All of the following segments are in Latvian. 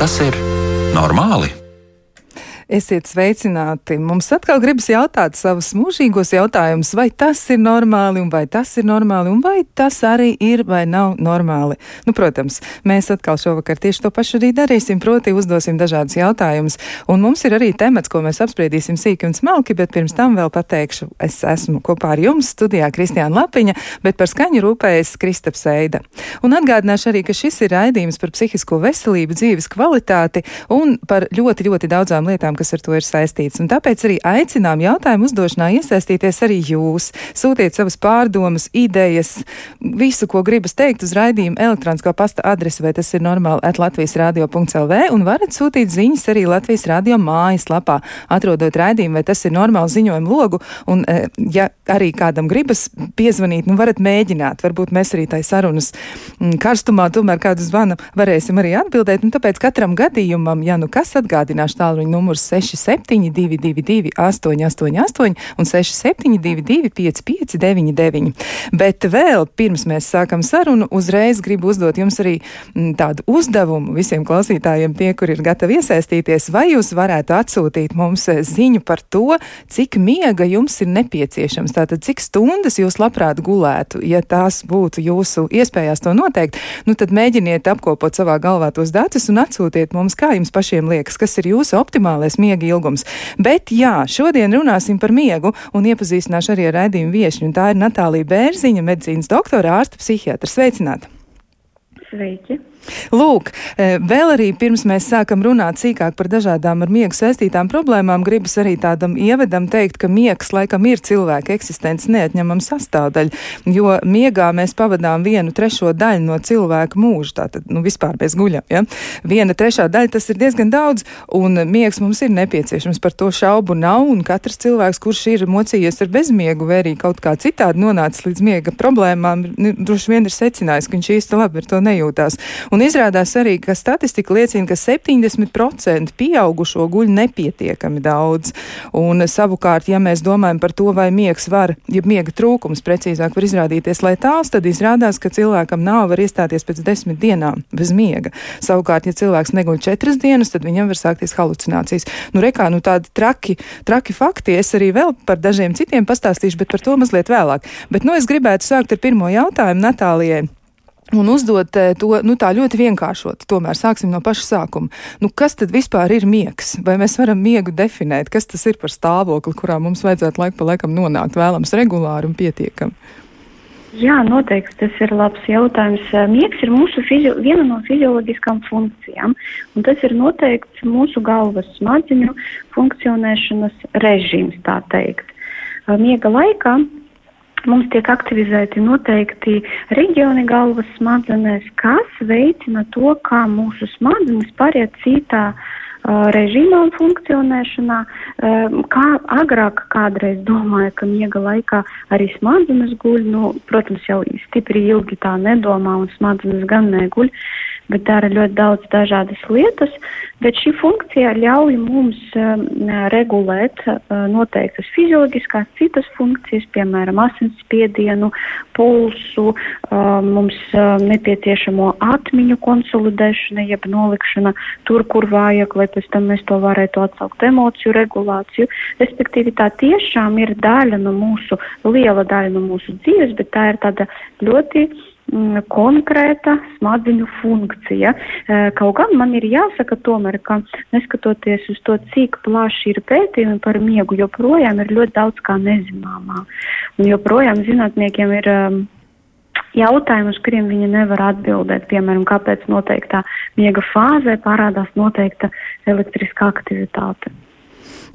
Tas ir normāli? Esiet sveicināti! Mums atkal gribas jautāt savus mūžīgos jautājumus, vai tas ir normāli, un vai tas ir normāli, un vai tas arī ir vai nav normāli. Nu, protams, mēs atkal šovakar tieši to pašu arī darīsim, proti uzdosim dažādus jautājumus, un mums ir arī temats, ko mēs apspriedīsim sīki un smalki, bet pirms tam vēl pateikšu, es esmu kopā ar jums studijā Kristiāna Lapiņa, bet par skaņu rūpējas Kristaps Eida. Un atgādināšu arī, ka šis ir raidījums par psihisko veselību, dzīves kvalitāti un par ļoti, ļoti daudzām lietām, kas ar to ir saistīts. Un tāpēc arī aicinām jautājumu uzdošanā iesaistīties arī jūs. Sūtiet savas pārdomas, idejas, visu, ko gribas teikt uz raidījumu elektroniskā pasta adresi, vai tas ir normāli at Latvijas radio.lv, un varat sūtīt ziņas arī Latvijas radio mājaslapā, atrodot raidījumu, vai tas ir normāli ziņojumu logu, un e, ja arī kādam gribas piezvanīt, nu varat mēģināt, varbūt mēs arī tai sarunas mm, karstumā tomēr kādu zvanu varēsim arī atbildēt, un tāpēc katram gadījumam, ja nu kas atgādināšu tālruņa numurs 6722, 888 un 6722, 559, bet vēl pirms mēs sākam sarunu, uzreiz gribu uzdot jums arī m, tādu uzdevumu visiem klausītājiem, tie, kur ir gatavi iesaistīties, vai jūs varētu atsūtīt mums eh, ziņu par to, cik miega jums ir nepieciešams, tātad cik stundas jūs labprāt gulētu, ja tās būtu jūsu iespējās to noteikt, nu tad mēģiniet apkopot savā galvā tos datus un atsūtiet mums, kā jums pašiem liekas, kas ir jūsu optimālais miega ilgums. Bet jā, šodien runāsim par miegu un iepazīstināšu arī ar raidījumu viešņu. Tā ir Natālija Bērziņa, medicīnas doktora, ārsta psihiatra. Sveicināta! Sveiki! Lūk, e, vēl arī pirms mēs sākam runāt sīkāk par dažādām ar miegu saistītām problēmām, gribas arī tādam ievedam teikt, ka miegs laikam ir cilvēka eksistences neatņemama sastāvdaļa, jo miegā mēs pavadām vienu trešo daļu no cilvēka mūža, tātad, nu, vispār bez guļam, ja? Viena trešā daļa tas ir diezgan daudz, un miegs mums ir nepieciešams, par to šaubu nav, un katrs cilvēks, kurš ir mocījies ar bezmiegu vai arī kaut kā citādi nonācis līdz miega problēmām, nu, droši vien ir secinājis, ka viņš īsti labi ar to nejūtās. Un izrādās arī, ka statistika liecina, ka 70% pieaugušo guļ nepietiekami daudz. Un savukārt, ja mēs domājam par to, vai miegs var, ja miega trūkums precīzāk var izrādīties letāls, tad izrādās, ka cilvēkam nav var iestāties pēc desmit dienām bez miega. Savukārt, ja cilvēks neguļ četras dienas, tad viņam var sākties halucinācijas. Nu, rekā, nu tādi traki, traki fakti, es arī vēl par dažiem citiem pastāstīšu, bet par to mazliet vēlāk. Bet, nu, es gribētu sākt ar pirmo jautājumu Natālijai. Un uzdot eh, to nu, tā ļoti vienkāršot. Tomēr sāksim no paša sākuma. Nu, kas tad vispār ir miegs? Vai mēs varam miegu definēt? Kas tas ir par stāvokli, kurā mums vajadzētu laiku pa laikam nonākt? Vēlams regulāri un pietiekami. Jā, noteikti tas ir labs jautājums. Eh, miegs ir mūsu fizio, viena no fizioloģiskām funkcijām, un tas ir noteikts mūsu galvas smadziņu funkcionēšanas režīms, tā teikt. Eh, miega laikā mums tiek aktivizēti noteikti reģioni galvas smadzenēs, kas veicina to, kā mūsu smadzenes pāriet citā uh, režīmā un funkcionēšanā, kā agrāk kādreiz domāja, ka miega laikā arī smadzenes guļ, nu, protams, jau stipri ilgi tā nedomā un smadzenes gan neguļ, bet dara ļoti daudz dažādas lietas, bet šī funkcija ļauj mums um, regulēt noteiktas fizioloģiskās citas funkcijas, piemēram, asinsspiedienu, pulsu, mums nepieciešamo atmiņu konsolidēšana, jeb nolikšana tur, kur vajag, lai pēc tam mēs to varētu atsaukt emociju regulāciju. Respektīvi, tā tiešām ir daļa no mūsu, liela daļa no mūsu dzīves, bet tā ir tāda ļoti Mm, konkrēta smadziņu funkcija. E, kaut gan man ir jāsaka tomēr, ka neskatoties uz to, cik plaši ir pētījumi par miegu, joprojām ir ļoti daudz kā nezināmā. Un joprojām zinātniekiem ir um, jautājumi, uz kuriem viņi nevar atbildēt. Piemēram, kāpēc noteiktā miega fāzē parādās noteikta elektriskā aktivitāte.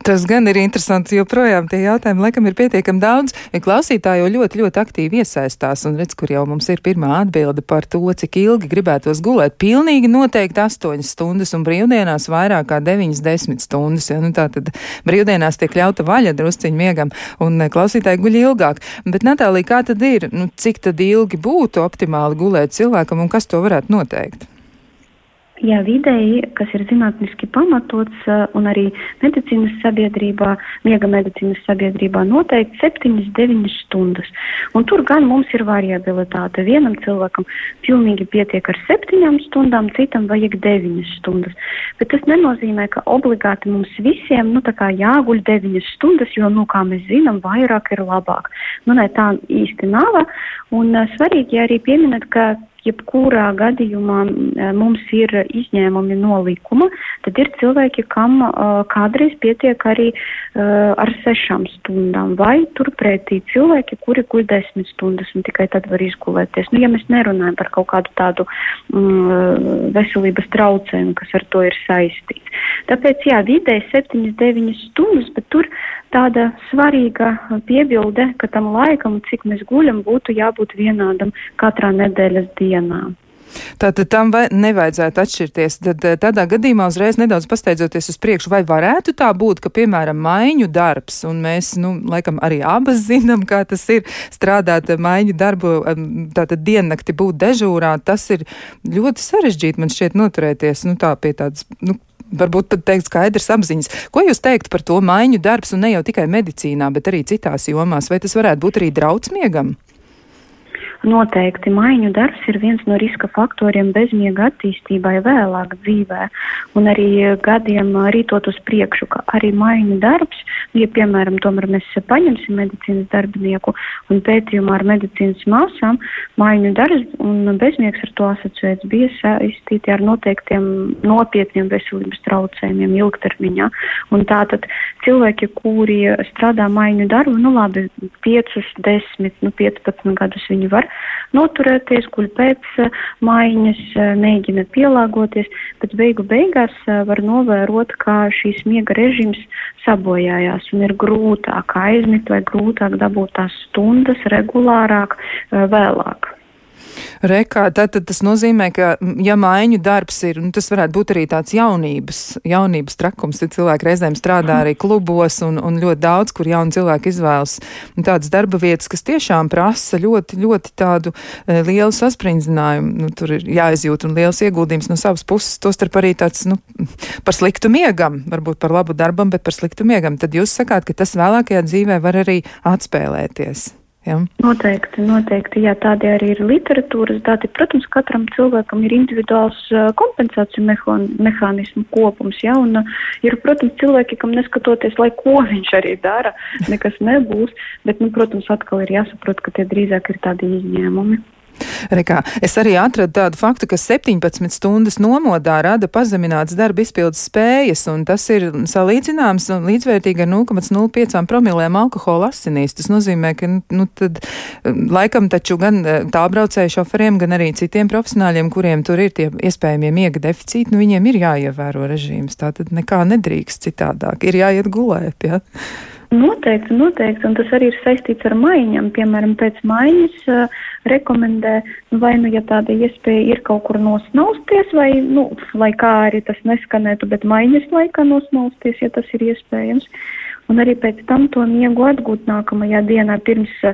Tas gan ir interesanti, jo projām tie jautājumi laikam ir pietiekami daudz, klausītāji jau ļoti, ļoti aktīvi iesaistās un redz, kur jau mums ir pirmā atbilde par to, cik ilgi gribētos gulēt. Pilnīgi noteikti 8 stundas un brīvdienās vairāk kā 9-10 stundas. Ja? Nu, tā tad brīvdienās tiek ļauta vaļa drusciņu miegam un eh, klausītāji guļ ilgāk. Bet, Natālija, kā tad ir? Nu, cik tad ilgi būtu optimāli gulēt cilvēkam un kas to varētu noteikt? Jā, vidēji, kas ir zinātniski pamatots un arī medicīnas sabiedrībā, miega medicīnas sabiedrībā noteikti 7-9 stundas. Un tur gan mums ir variabilitāte. Vienam cilvēkam pilnīgi pietiek ar 7 stundām, citam vajag 9 stundas. Bet tas nenozīmē, ka obligāti mums visiem nu, jāguļ 9 stundas, jo, nu, kā mēs zinām, vairāk ir labāk. Nu, ne, tā īsti nav. Un svarīgi arī pieminēt, ka jebkurā gadījumā mums ir izņēmumi no likuma, tad ir cilvēki, kam uh, kādreiz pietiek arī uh, ar sešām stundām, vai turpretī cilvēki, kuri guļ desmit stundas un tikai tad var izgulēties. Nu, ja mēs nerunājam par kaut kādu tādu mm, veselības traucējumu, kas ar to ir saistīts. Tāpēc, jā, vidēji 7-9 stundas, bet tur tāda svarīga piebilde, ka tam laikam, cik mēs guļam, būtu jābūt vienādam katrā nedēļas dienā. Tātad tam nevajadzētu atšķirties. Tad eh, tādā gadījumā uzreiz nedaudz pasteidzoties uz priekšu, vai varētu tā būt, ka, piemēram, maiņu darbs, un mēs, nu, laikam arī abas zinām, kā tas ir strādāt maiņu darbu, tātad diennakti būt dežūrā, tas ir ļoti sarežģīti man šķiet noturēties, nu, tā pie tādas, nu, varbūt pat teikt skaidrs apziņas. Ko jūs teiktu par to maiņu darbs, un ne jau tikai medicīnā, bet arī citās jomās? Vai tas varētu būt arī draudsmiegam? Noteikti maiņu darbs ir viens no riska faktoriem bezmiega attīstībai vēlāk dzīvē, un arī gadiem rītot uz priekšu, ka arī maiņu darbs, ja piemēram tomēr mēs paņemsim medicīnas darbinieku un pētījumā ar medicīnas māsām, maiņu darbs un bezmiegs ar to asociēts bija saistīti ar noteiktiem nopietniem veselības traucējumiem ilgtermiņā. Un tātad cilvēki, kuri strādā maiņu darbu, nu labi, 5, 10, nu 15 gadus viņi var noturēties, guļ pēc eh, maiņas, eh, mēģina pielāgoties, bet beigu beigās eh, var novērot, kā šīs miega režīms sabojājās un ir grūtāk aizmigt vai grūtāk dabūt tās stundas regulārāk vēlāk. Rekā, tad, tad tas nozīmē, ka, ja maiņu darbs ir, nu, tas varētu būt arī tāds jaunības, jaunības trakums, ja cilvēki reizēm strādā arī klubos un, un ļoti daudz, kur jauni cilvēki izvēlas tādas darba vietas, kas tiešām prasa ļoti, ļoti tādu e, lielu sasprindzinājumu. Nu, tur ir jāizjūt un liels ieguldījums no savas puses, tostarp arī tāds, nu, par sliktu miegam, varbūt par labu darbam, bet par sliktu miegam. Tad jūs sakāt, ka tas vēlākajā dzīvē var arī atspēlēties. Ja? Noteikti, noteikti. Jā, tādi arī ir literatūras dati. Protams, katram cilvēkam ir individuāls kompensāciju mehānismu kopums. Ja? Un, ir, protams, cilvēki, kam neskatoties, lai ko viņš arī dara, nekas nebūs. Bet, nu, protams, atkal ir jāsaprot, ka tie drīzāk ir tādi izņēmumi. Rekā, es arī atradu tādu faktu, ka 17 stundas nomodā rada pazemināts darba izpildes spējas, un tas ir salīdzināms un līdzvērtīgi ar 0,05 promilēm alkohola asinīs. Tas nozīmē, ka, nu, tad laikam taču gan tālbraucēju šoferiem, gan arī citiem profesionāļiem, kuriem tur ir tie iespējamie miega deficīti, nu, viņiem ir jāievēro režīms. Tā tad nekā nedrīkst citādāk. Ir jāiet gulēt. Ja? Noteikti, noteikti, un tas arī ir saistīts ar maiņām. Piemēram, pēc maiņas uh, rekomendē, nu, vai nu, ja tāda iespēja ir kaut kur nosnausties, vai, nu, lai kā arī tas neskanētu, bet maiņas laikā nosnausties, ja tas ir iespējams. Uh, un arī pēc tam to miegu atgūt nākamajā dienā pirms uh,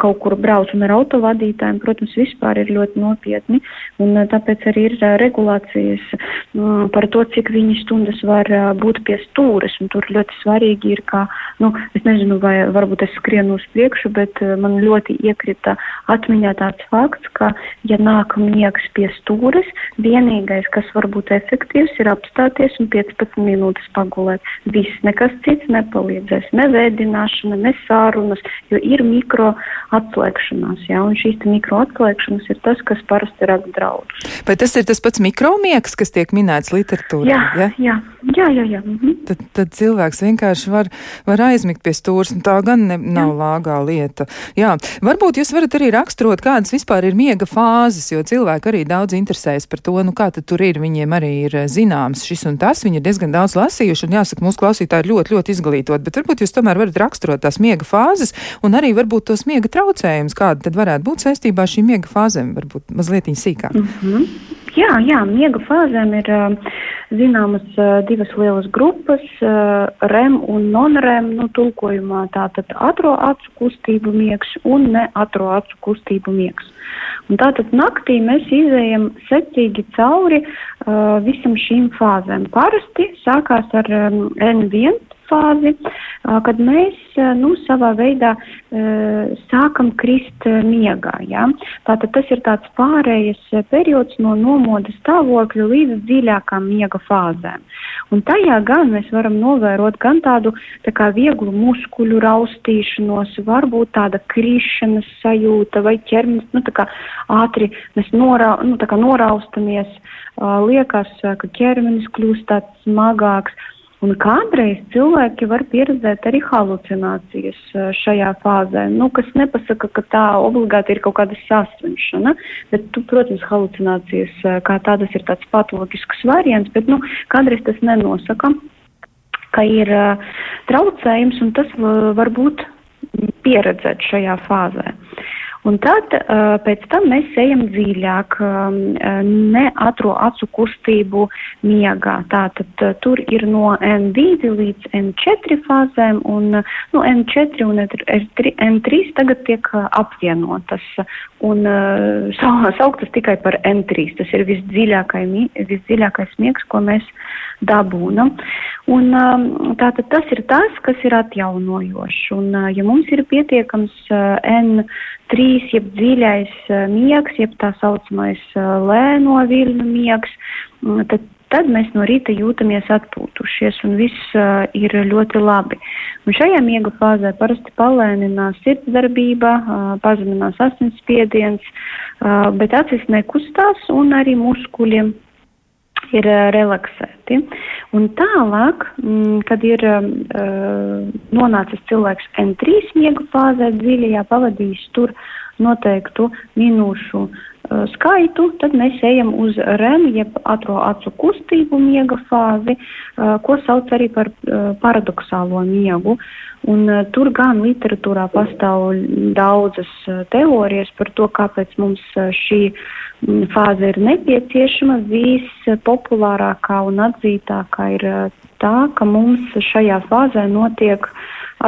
kaut kur brauc un ar autovadītājiem, protams, vispār ir ļoti nopietni, un uh, tāpēc arī ir uh, regulācijas uh, par to, cik viņi stundas var uh, būt pie stūres, un tur ļoti svarīgi ir, kā, nu, es nezinu, vai varbūt es skrienu uz priekšu, bet uh, man ļoti iekrita atmiņā tāds fakts, ka, ja nāk miegs pie stūres, vienīgais, kas var būt efektīvs, ir apstāties un 15 minūtes pagulēt. Viss, nekas cits ne nepalīdzēs ne vēdināšana, ne sārunas, jo ir mikro atslēgšanās, jā, un šīs mikro atslēgšanas ir tas, kas parasti rada draudus. Vai tas ir tas pats mikromiegs, kas tiek minēts literatūrā? Jā, ja? jā, jā, jā. jā. Mhm. Tad, tad cilvēks vienkārši var, var aizmigt pie stūras, un tā gan ne, nav jā. lāgā lieta. Jā, varbūt jūs varat arī raksturot, kādas vispār ir miega fāzes, jo cilvēki arī daudz interesējas par to, nu kā tad tur ir, viņiem arī ir zināms šis un tas, viņi ir diezgan daudz lasījuši, un jāsaka, mūsu klausītāji ir ļoti, ļoti izglītoti izglītot, bet varbūt jūs tomēr varat raksturot tās miega fāzes un arī varbūt tos miega traucējumus, kāda tad varētu būt saistībā ar šīm miega fāzēm, varbūt mazliet sīkāk. Mm -hmm. Jā, jā, miega fāzēm ir zināmas divas lielas grupas REM un non-REM, nu, tulkojumā tātad atro acu kustību miegs un ne atro acu kustību miegs. Un tātad naktī mēs izējam secīgi cauri uh, visam šīm fāzēm. Parasti sākās ar um, N1 fāzi, kad mēs nu, savā veidā sākam krist miegā. Ja? Tātad tas ir tāds pārējais periods no nomodas stāvokļa līdz dziļākām miega fāzēm. Un tajā gan mēs varam novērot gan tādu tā kā vieglu muskuļu raustīšanos, varbūt tāda krišanas sajūta vai ķermenis, nu tā kā ātri mēs norā, nu, tā kā noraustamies, liekas, ka ķermenis kļūst tāds smagāks. Un kādreiz cilvēki var pieredzēt arī halucinācijas šajā fāzē, nu, kas nepasaka, ka tā obligāti ir kaut kāda saslimšana, bet, tu, protams, halucinācijas kā tādas ir tāds patoloģisks variants, bet, nu, kādreiz tas nenosaka, ka ir uh, traucējums un tas var būt pieredzēt šajā fāzē. Uh, Un tad pēc tam mēs ejam dziļāk, neatro acu kustību miegā. Tātad tur ir no N2 līdz N4 fāzēm, un nu, N4 un N3 tagad tiek apvienotas un sauktas tikai par N3. Tas ir visdziļākais miegs, ko mēs dabūnam. Un, tātad tas ir tas, kas ir atjaunojošs. Un, ja mums ir pietiekams N3, bijis jeb dziļais miegs, jeb tā saucamais lēno viļņu miegs, mm, tad tad mēs no rīta jūtamies atpūtušies un viss uh, ir ļoti labi. Un šajā miega fāzē parasti palēninās sirdsdarbība, uh, pazeminās asinsspiediens, uh, bet acis nekustās un arī muskuļiem ir uh, relaksēti. Un tālāk, mm, kad ir uh, nonācis cilvēks N3 miega fāzē, dziļajā pavadījis tur noteiktu minūšu skaitu, tad mēs ejam uz REM, jeb atro acu kustību miega fāzi, uh, ko sauc arī par uh, paradoxālo miegu. Un, uh, tur gan literatūrā pastāv daudzas uh, teorijas par to, kāpēc mums uh, šī uh, fāze ir nepieciešama. Vispopulārākā un atzītākā ir uh, tā, ka mums šajā fāzē notiek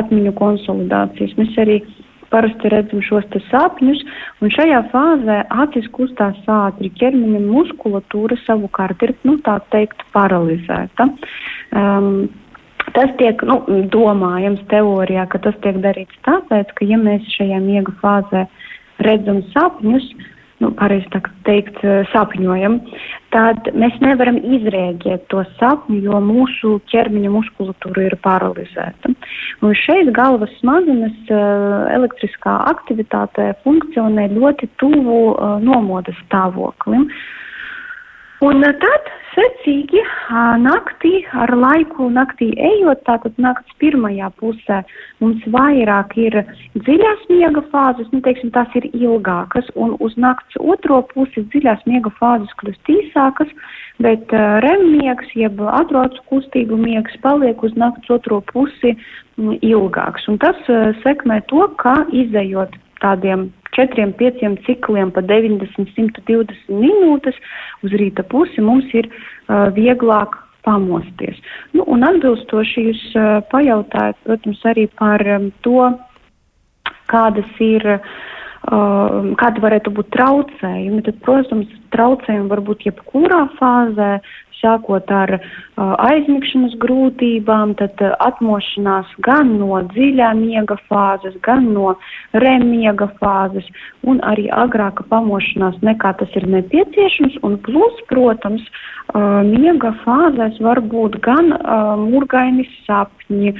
atmiņu konsolidācijas. Mēs arī uh, parasti redzam šos sapņus, un šajā fāzē acis kustās ātri, ķermeņa muskulatūra savukārt ir, nu, tā teikt, paralizēta. Um, Tas tiek nu, domājams teorijā, ka tas tiek darīts tāpēc, ka ja mēs šajā miega fāzē redzam sapņus, nu, pareizi teikt, eh, sapņojam, tad mēs nevaram izrēģēt to sapni, jo mūsu ķermeņa muskulatūra ir paralizēta. Un šeit galvas smadzenes eh, elektriskā aktivitāte funkcionē ļoti tuvu eh, nomodas stāvoklim. Un tad secīgi naktī, ar laiku naktī ejot, tātad nakts pirmajā pusē mums vairāk ir dziļās miega fāzes, nu, teiksim, tās ir ilgākas, un uz nakts otro pusi dziļās miega fāzes kļūst īsākas, bet uh, REM miegs, jeb atrocu kustību miegs paliek uz nakts otro pusi mm, ilgāks. Un tas uh, sekmē to, ka izējot tādiem četriem, pieciem cikliem pa 90, 120 minūtes uz rīta pusi mums ir uh, vieglāk pamosties. Nu, un atbilstoši jūs uh, pajautājat, protams, arī par um, to, kādas ir, uh, kādi varētu būt traucējumi. Tad, protams, traucējumi var būt jebkurā fāzē, sākot ar uh, aizmigšanas grūtībām, tad uh, atmošanās gan no dziļā miega fāzes, gan no REM miega fāzes, un arī agrāka pamošanās nekā tas ir nepieciešams. Un plus, protams, uh, miega fāzēs var būt gan murgaini sapņi,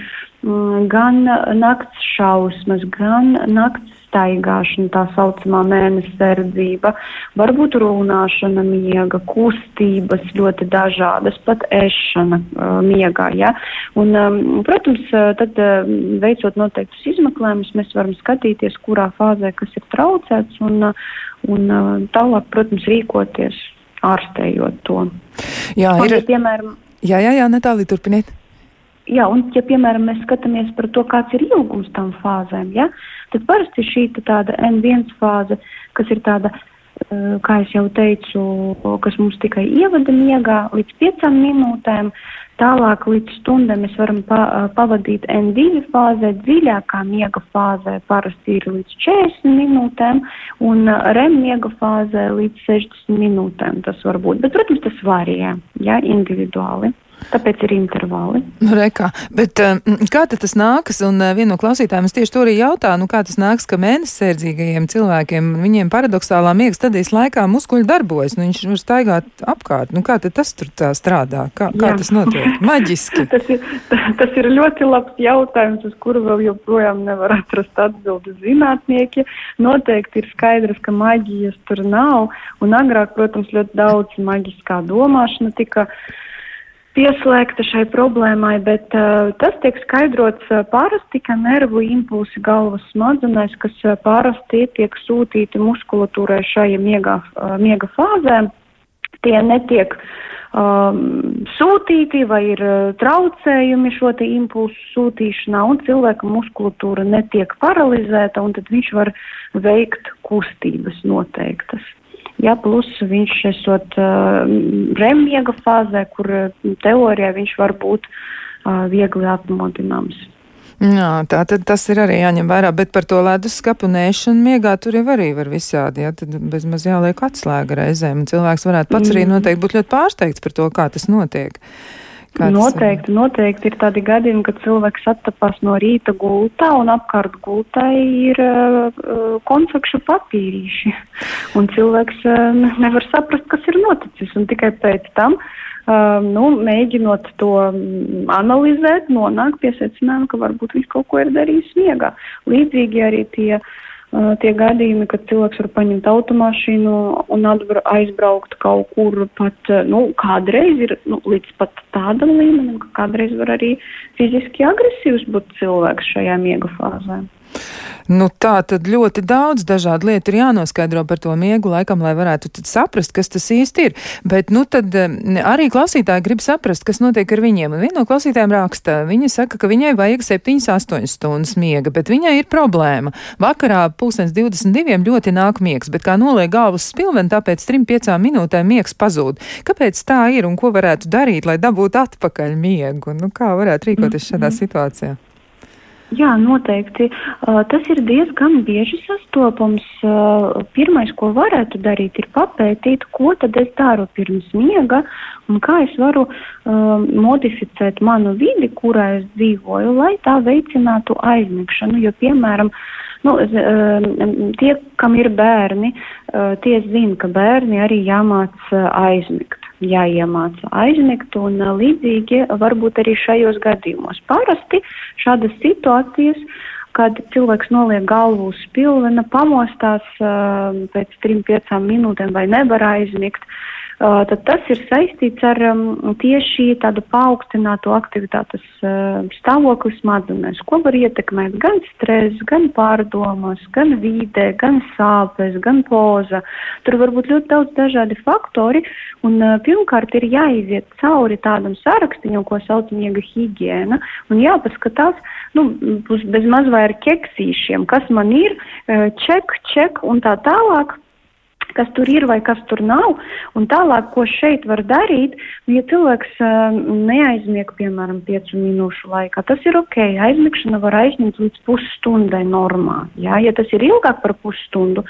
gan nakts šausmas, gan nakts staigāšana, tā saucamā mēnesis verdzība, varbūt runāšana miega, kustības ļoti dažādas, pat ešana uh, miegā. Ja? Un, protams, tad veicot noteiktus izmeklējumus, mēs varam skatīties, kurā fāzē kas ir traucēts un, un tālāk, protams, rīkoties ārstējot to. Jā, ir. Un, ja, piemēram, jā, jā, jā, Natālija, turpiniet. Jā, un, ja, piemēram, mēs skatāmies par to, kāds ir ilgums tam fāzēm, ja, tad parasti šī tāda N1 fāze, kas ir tāda kā jau teicu, kas mums tikai ievada miegā līdz piecām minūtēm. Tālāk līdz stundai mēs varam pa, pavadīt N2 fāzē, dziļākā miega fāzē parasti ir līdz 40 minūtēm, un REM miega fāzē līdz 60 minūtēm tas var būt. Bet, protams, tas varīja, ja, individuāli. Tāpēc ir intervāli. Nu, rekā. Bet um, kā tas nākas? Un uh, viena no klausītājiem tieši to arī jautā, nu, kā tas nāks, ka mēnesērdzīgajiem cilvēkiem, viņiem paradoxālā miega stadijas laikā muskuļi darbojas, nu, viņš var staigāt apkārt. Nu, kā tas tur tā strādā? Kā, kā Jā. tas notiek? Maģiski. tas, ir, tas ir ļoti labs jautājums, uz kuru vēl joprojām nevar atrast atbildi zinātnieki. Noteikti ir skaidrs, ka maģijas tur nav, un agrāk, protams, ļoti daudz maģiskā domāšana tika pieslēgta šai problēmai, bet uh, tas tiek skaidrots uh, parasti, ka nervu impulsi galvas smadzenēs, kas uh, parasti tiek sūtīti muskulatūrai šajā miega, uh, miega fāzē, tie netiek um, sūtīti vai ir uh, traucējumi šo te impulsu sūtīšanā, un cilvēka muskulatūra netiek paralizēta, un tad viņš var veikt kustības noteiktas. Ja, plus viņš esot remiega fāzē, kur teorijā viņš var būt viegli atmodināms. Jā, tā tad tas ir arī jāņem vērā, bet par to ledus skapu nēšanu miegā tur jau arī var visādi, jā, tad bezmaz jāliek atslēga reizēm, un cilvēks varētu pats arī mm. noteikti būt ļoti pārsteigts par to, kā tas notiek. Uh, Kāds noteikti, noteikti ir tādi gadījumi, kad cilvēks attapās no rīta gultā un apkārt gultai ir uh, konfekšu papīrīši. Un cilvēks uh, nevar saprast, kas ir noticis. Un tikai pēc tam, uh, nu, mēģinot to analizēt, nonāk pie secinājuma, ka varbūt viņš kaut ko ir darījis miegā. Līdzīgi arī tie uh, tie gadījumi, kad cilvēks var paņemt automašīnu un atbra, aizbraukt kaut kur pat, nu, kādreiz ir nu, līdz pat tādam līmenim, ka kādreiz var arī fiziski agresīvs būt cilvēks šajā miega fāzē. Nu, tā tad ļoti daudz dažādu lietu ir jānoskaidro par to miegu, laikam, lai varētu saprast, kas tas īsti ir. Bet, nu, tad arī klausītāji grib saprast, kas notiek ar viņiem. Un viena no klausītājiem raksta, viņa saka, ka viņai vajag 7-8 stundas miega, bet viņai ir problēma. Vakarā pulkstens 22 ļoti nāk miegs, bet kā noliek galvas spilveni, tāpēc 3-5 minūtēm miegs pazūd. Kāpēc tā ir un ko varētu darīt, lai dabūtu atpakaļ miegu? Nu, kā varētu rīkoties šādā mm-hmm. situācijā? Jā, noteikti. Tas ir diezgan bieži sastopams. Pirmais, ko varētu darīt, ir papētīt, ko tad es daru pirms miega un kā es varu modificēt manu vidi, kurā es dzīvoju, lai tā veicinātu aizmigšanu. Jo, piemēram, nu, tie, kam ir bērni, tie zina, ka bērni arī jāmāc aizmigt jāiemāca aizmigt, un līdzīgi varbūt arī šajos gadījumos. Parasti šādas situācijas, kad cilvēks noliek galvu uz spilvena, pamostās pēc trim, piecām minūtēm vai nevar aizmigt, tad tas ir saistīts ar um, tieši tādu paaugstinātu aktivitātes uh, stāvokli smadzenēs, ko var ietekmēt gan stress, gan pārdomas, gan vīde, gan sāpes, gan poza. Tur var būt ļoti daudz dažādi faktori, un uh, pirmkārt ir jāiziet cauri tādam sarakstīņam, ko sauc miega higiēna, un jāpaskatās, nu, bez maz vai ar keksīšiem, kas man ir, ček, ček un tā tālāk kas tur ir vai kas tur nav. Un tālāk, ko šeit var darīt, nu, ja cilvēks uh, neaizmieg, piemēram, piecu minūšu laikā, tas ir ok. Aizmigšana var aizņemt līdz pusstundai normā. Jā? Ja tas ir ilgāk par pusstundu,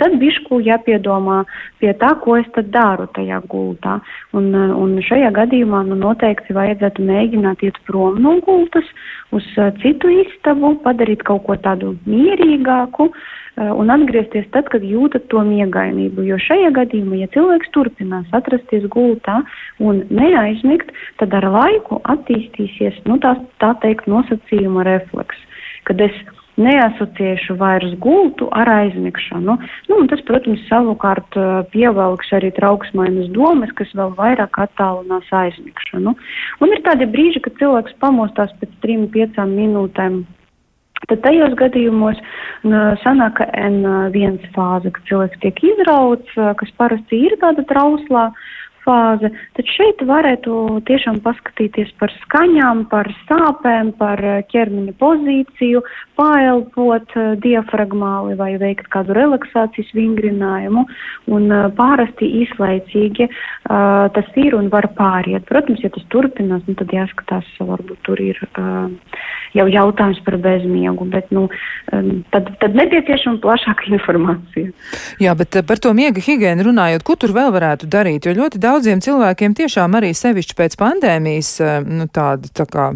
tad bišku jāpiedomā pie tā, ko es tad daru tajā gultā. Un, un šajā gadījumā nu, noteikti vajadzētu mēģināt iet prom no gultas uz uh, citu istabu, padarīt kaut ko tādu mierīgāku. Uh, un atgriezties tad, kad jūtat to miegainību. Jo šajā gadījumā, ja cilvēks turpinās atrasties gultā un neaizmigt, tad ar laiku attīstīsies, nu, tā, tā teikt, nosacījuma refleks, kad es neasociēšu vairs gultu ar aizmigšanu. Nu, tas, protams, savukārt eh, pievelks arī trauksmainas domas, kas vēl vairāk attālinās aizmigšanu. Un ir tādi brīži, kad cilvēks pamostās pēc trim, piecām minūtēm Tad tajos gadījumos sanāk N1 fāze, ka cilvēks tiek izrauts, kas parasti ir tāda trauslā fāze, tad šeit varētu tiešām paskatīties par skaņām, par sāpēm, par ķermeņa pozīciju, paelpot diafragmāli vai veikt kādu relaksācijas vingrinājumu. Un pārasti īslaicīgi uh, tas ir un var pāriet. Protams, ja tas turpinās, nu, tad jāskatās, varbūt tur ir uh, jau jautājums par bezmiegu, bet nu, um, tad, tad nepieciešama plašāka informācija. Jā, bet par to miega higiēnu runājot, ko tur vēl varētu darīt? Jo ļoti daudziem cilvēkiem tiešām arī sevišķi pēc pandēmijas nu, tāda tā kā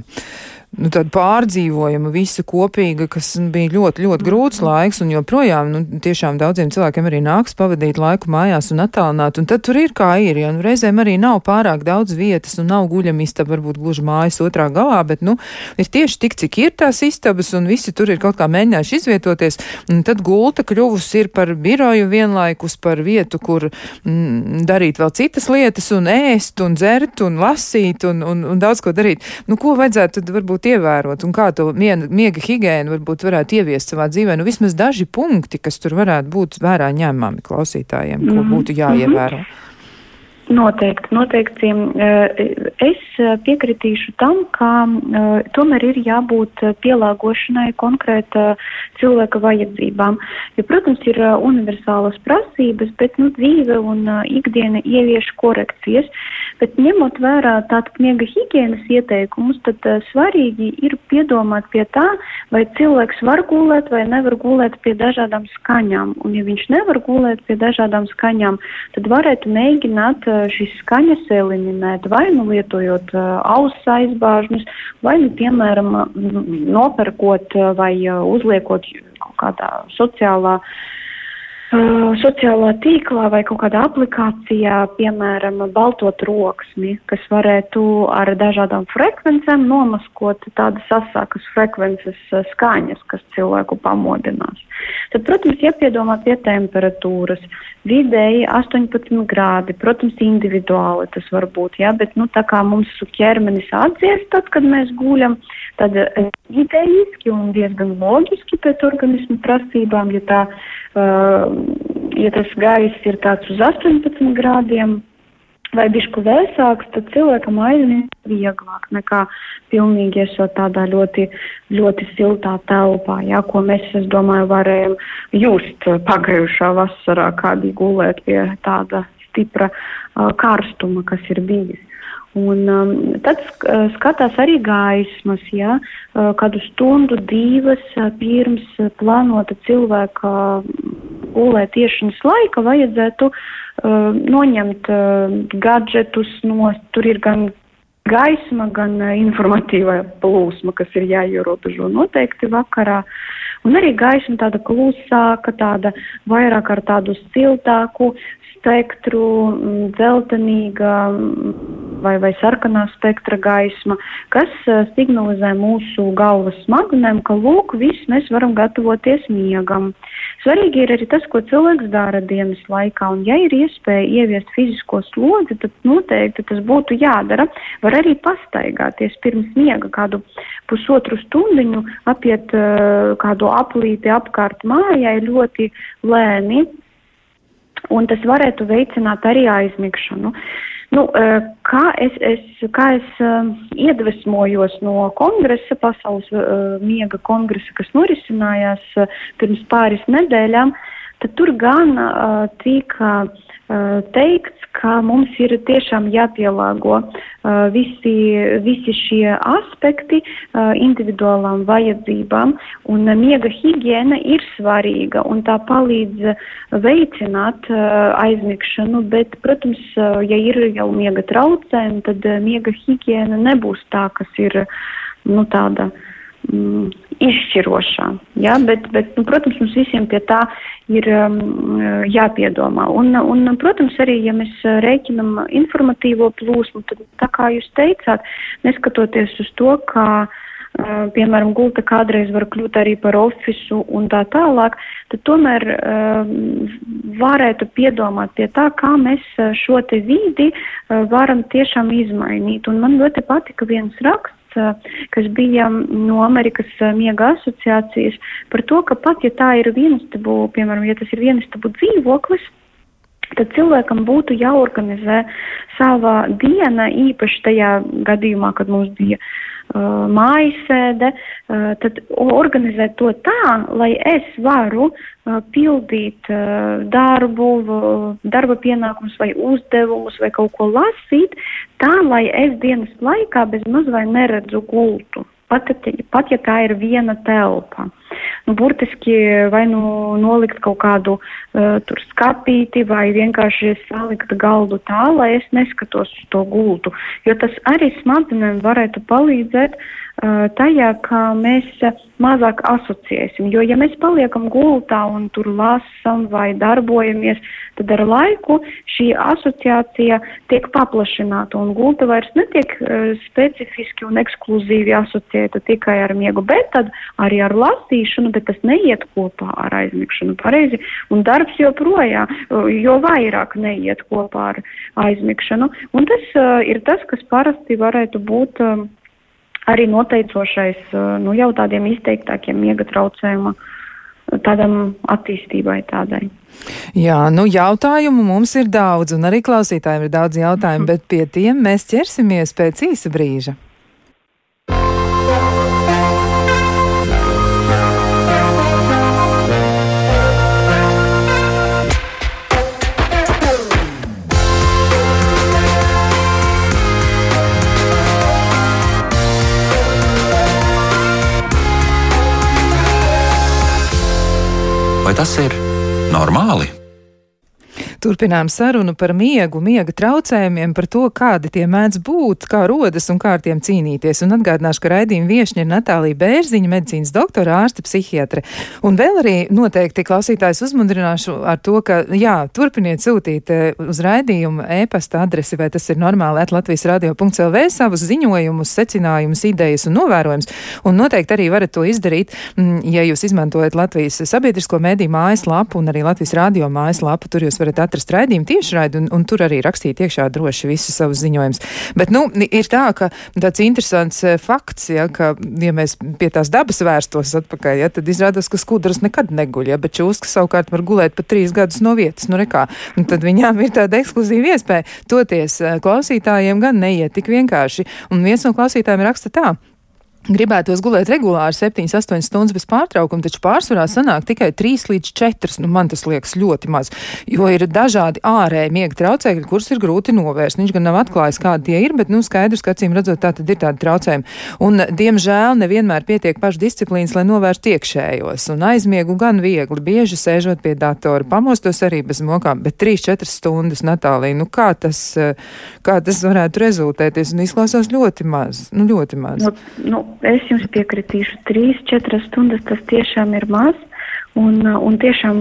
nu, tāda pārdzīvojama, visa kopīga, kas bija ļoti, ļoti grūts laiks, un joprojām, nu, tiešām daudziem cilvēkiem arī nāks pavadīt laiku mājās un attālināt, un tad tur ir kā ir, ja nu, reizēm arī nav pārāk daudz vietas, un nav guļamistaba, varbūt gluži mājas otrā galā, bet, nu, ir tieši tik, cik ir tās istabas, un visi tur ir kaut kā mēģinājuši izvietoties, un tad gulta kļuvusi ir par biroju vienlaikus, par vietu, kur mm, darīt vēl citas lietas, un ēst, un dzert, un lasīt, un, un, un daudz ko darīt. Nu, ko vajadzētu tad varbūt ievērot un kā to miega higiēnu varbūt varētu ieviest savā dzīvē? Nu, vismaz daži punkti, kas tur varētu būt vērā ņemami klausītājiem, ko mhm. būtu jāievēro. Mm -hmm. Noteikti, noteikti. Eh, es piekritīšu tam, ka eh, tomēr ir jābūt pielāgošanai konkrēta cilvēka vajadzībām. Jo, protams, ir universālas prasības, bet nu, dzīve un ikdiena ievieš korekcijas. Bet ņemot vērā tātad miega higienas ieteikumus, tad uh, svarīgi ir piedomāt pie tā, vai cilvēks var gulēt vai nevar gulēt pie dažādām skaņām. Un ja viņš nevar gulēt pie dažādām skaņām, tad varētu mēģināt uh, šīs skaņas eliminēt vai nu lietojot uh, auss aizbāžņus, vai nu piemēram nopērkot vai uzliekot kaut kādā sociālā Uh, sociālā tīklā vai kaut kādā aplikācijā, piemēram, balto troksni, kas varētu ar dažādām frekvencēm nomaskot tādas asākas frekvences skaņas, kas cilvēku pamodinās. Tad, protams, jāpiedomā pie temperatūras. Vidēji 18 grādi, protams, individuāli tas var būt, jā, bet, nu, tā kā mums ķermenis atdzies tad, kad mēs guļam, tad idejiski un diezgan loģiski pēc organismu prasībām, ja tā ja tas gaiss ir tāds uz 18 grādiem vai bišku vēsāks, tad cilvēkam aizmiegt vieglāk nekā pilnīgi esot tādā ļoti, ļoti siltā telpā, jā, ko mēs, es domāju, varējām just pagājušā vasarā, kādi gulēt pie tāda stipra uh, karstuma, kas ir bijis. Un um, tad skatās arī gaismas, ja, kādu stundu, divas pirms plānota cilvēka gulēt tiešanas laika vajadzētu uh, noņemt uh, gadžetus no, tur ir gan gaisma, gan uh, informatīvā plūsma, kas ir jāierobežo noteikti vakarā. Un arī gaisma tāda klusāka, tāda vairāk ar tādu siltāku spektru, mm, dzeltenīga mm, vai, vai sarkanā spektra gaisma, kas uh, signalizē mūsu galvas smadzenēm, ka lūk, viss mēs varam gatavoties miegam. Svarīgi ir arī tas, ko cilvēks dara dienas laikā, un ja ir iespēja ieviest fizisko slodzi, tad noteikti tas būtu jādara. Var arī pastaigāties pirms miega kādu pusotru stundiņu, apiet uh, kādu aplīti apkārt mājai ļoti lēni, un tas varētu veicināt arī aizmigšanu. Nu, eh, kā es, es, kā es uh, iedvesmojos no kongresa, pasaules uh, miega kongresa, kas norisinājās pirms pāris nedēļām, tad tur gan tika uh, teikts, ka mums ir tiešām jāpielāgo visi, visi šie aspekti individuālām vajadzībām, un miega higiēna ir svarīga, un tā palīdz veicināt aizmigšanu, bet, protams, ja ir jau miega traucējumi, tad miega higiēna nebūs tā, kas ir, nu, tāda uh, mm, izšķirošā. Ja? Bet, bet, nu, protams, mums visiem pie tā ir um, jāpiedomā. Un, un, protams, arī, ja mēs rēķinam informatīvo plūsmu, tad, tā kā jūs teicāt, neskatoties uz to, ka Uh, piemēram, gulta kādreiz var kļūt arī par ofisu un tā tālāk, tad tomēr uh, varētu piedomāt pie tā, kā mēs šo te vidi uh, varam tiešām izmainīt. Un man ļoti patika viens raksts, kas bija no Amerikas miega asociācijas par to, ka pat ja tā ir vienistabu, piemēram, ja tas ir vienistabu dzīvoklis, tad cilvēkam būtu jāorganizē sava diena, īpaši tajā gadījumā, kad mums bija mājasēde, tad organizēt to tā, lai es varu pildīt darbu, darba pienākumus vai uzdevumus vai kaut ko lasīt, tā, lai es dienas laikā bez maz vai neredzu gultu pat, pat ja tā ir viena telpa. Nu, burtiski vai nu nolikt kaut kādu uh, tur skapīti vai vienkārši salikt galdu tā, lai es neskatos uz to gultu, jo tas arī smadzenēm varētu palīdzēt uh, tajā, ka mēs mazāk asociēsim. Jo, ja mēs paliekam gultā un tur lasām vai darbojamies, tad ar laiku šī asociācija tiek paplašināta un gulta vairs netiek uh, specifiski un ekskluzīvi asociēta tikai ar miegu, bet arī ar lasīšanu, bet tas neiet kopā ar aizmigšanu pareizi. Un darbs joprojām, jo vairāk neiet kopā ar aizmigšanu. Un tas uh, ir tas, kas parasti varētu būt. Uh, arī noteicošais eh, nu, jau tādiem izteiktākiem miega traucējuma tādam attīstībai tādai. Jā, nu jautājumu mums ir daudz, un arī klausītājiem ir daudz jautājumu, bet pie tiem mēs ķersimies pēc īsa brīža. Tas ir normāli? Turpinām sarunu par miegu, miega traucējumiem, par to, kādi tie mēdz būt, kā rodas un kā ar tiem cīnīties. Un atgādināšu, ka raidījuma viešņa ir Natālija Bērziņa, medicīnas doktora, ārste, psihiatre. Un vēl arī noteikti klausītājs uzmundrināšu ar to, ka, jā, turpiniet sūtīt eh, uz raidījumu e-pasta adresi, vai tas ir normāli, at Latvijas radio.lv savus ziņojumus, secinājumus, idejas un novērojumus. Un noteikti arī varat to izdarīt, mm, ja jūs izmantojat Latvijas sabiedrisko mediju mājaslapu un arī Latvijas radio mājaslapu. Tur jūs varat atrast raidījumu tiešraidi un, un tur arī rakstīt iekšā droši visus savus ziņojumus. Bet, nu, ir tā, ka tāds interesants eh, fakts, ja, ka, ja mēs pie tās dabas vērstos atpakaļ, ja, tad izrādās, ka skudras nekad neguļ, ja, bet čūskas savukārt var gulēt pat trīs gadus no vietas, nu nekā. Un tad viņām ir tāda ekskluzīva iespēja toties eh, klausītājiem gan neiet tik vienkārši. Un viens no klausītājiem raksta tā. Gribētos gulēt regulāri 7-8 stundas bez pārtraukuma, taču pārsvarā sanāk tikai 3 līdz 4. Nu, man tas liekas ļoti maz, jo ir dažādi ārēji miega traucēkļi, kurus ir grūti novērst. Viņš gan nav atklājis, kādi tie ir, bet, nu, skaidrs, ka acīm redzot, tā tad ir tādi traucējumi. Un, diemžēl, nevienmēr pietiek pašdisciplīnas, lai novērstu iekšējos. Un aizmiegu gan viegli, bieži sēžot pie datora, pamostos arī bez mokām, bet 3-4 stundas, Natālija, nu, kā tas, kā tas varētu rezultēties? Un izklausās ļoti maz, nu, ļoti maz. Nu, nu es jums piekritīšu, 3-4 stundas tas tiešām ir maz. Un, un tiešām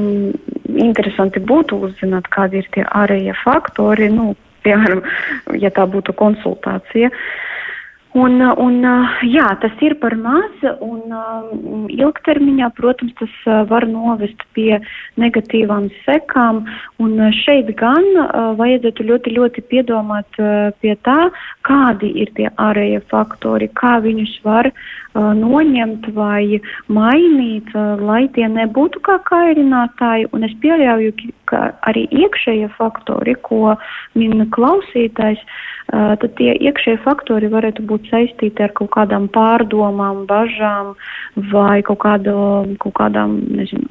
interesanti būtu uzzināt, kādi ir tie ārējie faktori, nu, piemēram, ja tā būtu konsultācija. Un, un, jā, tas ir par maz, un ilgtermiņā, protams, tas var novest pie negatīvām sekām. Un šeit gan vajadzētu ļoti, ļoti piedomāt pie tā, kādi ir tie ārējie faktori, kā viņus var uh, noņemt vai mainīt, lai tie nebūtu kā kairinātāji. Un es pieļauju, ka arī iekšējie faktori, ko min klausītājs, tad tie iekšējie faktori varētu būt saistīti ar kaut kādām pārdomām, bažām vai kaut, kādu, kaut kādām, nezinu,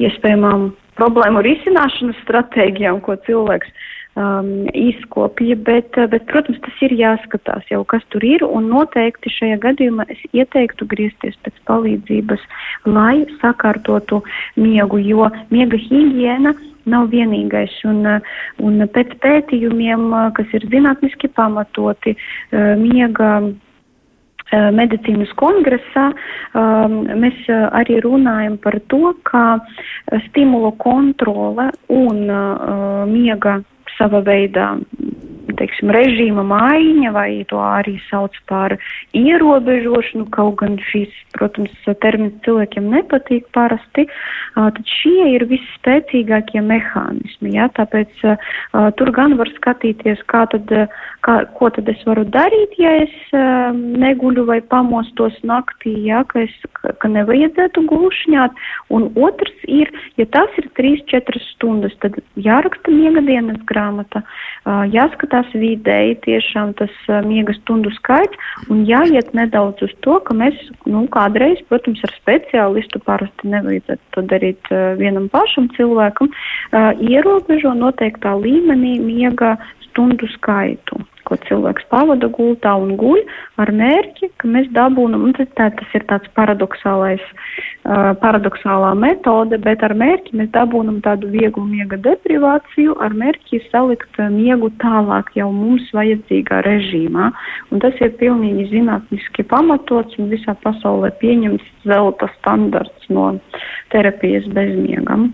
iespējamām problēmu risināšanas stratēģijām, ko cilvēks um, izkopja, bet, uh, bet, protams, tas ir jāskatās jau, kas tur ir, un noteikti šajā gadījumā es ieteiktu griezties pēc palīdzības, lai sakārtotu miegu, jo miega higiēna nav vienīgais, un, uh, un pēc pētījumiem, uh, kas ir zinātniski pamatoti, miega medicīnas kongresā um, mēs arī runājam par to, ka stimulu kontrole un uh, miega sava veidā teiksim, režīma maiņa, vai to arī sauc par ierobežošanu, kaut gan šīs, protams, termins cilvēkiem nepatīk parasti, tad šie ir visspēcīgākie mehānismi. Ja? Tāpēc tur gan var skatīties, kā tad, kā, ko tad es varu darīt, ja es neguļu vai pamostos naktī, ja? ka, es, ka nevajadzētu gulšņāt. Un otrs ir, ja tas ir 3-4 stundas, tad jāraksta miega dienas grāmata, jāskatās vidēji tiešām tas miega stundu skaits. Un jāiet nedaudz uz to, ka mēs, nu, kādreiz, protams, ar speciālistu parasti nevajadzētu to darīt vienam pašam cilvēkam, ierobežo noteiktā līmenī miega stundu skaitu ko cilvēks pavada gultā un guļ ar mērķi, ka mēs dabūnam, tas, tā, tas ir tāds paradoxālais, uh, paradoxālā metode, bet ar mērķi mēs dabūnam tādu vieglu miega deprivāciju, ar mērķi salikt miegu tālāk jau mums vajadzīgā režīmā. Un tas ir pilnīgi zinātniski pamatots un visā pasaulē pieņemts zelta standarts no terapijas bezmiegam.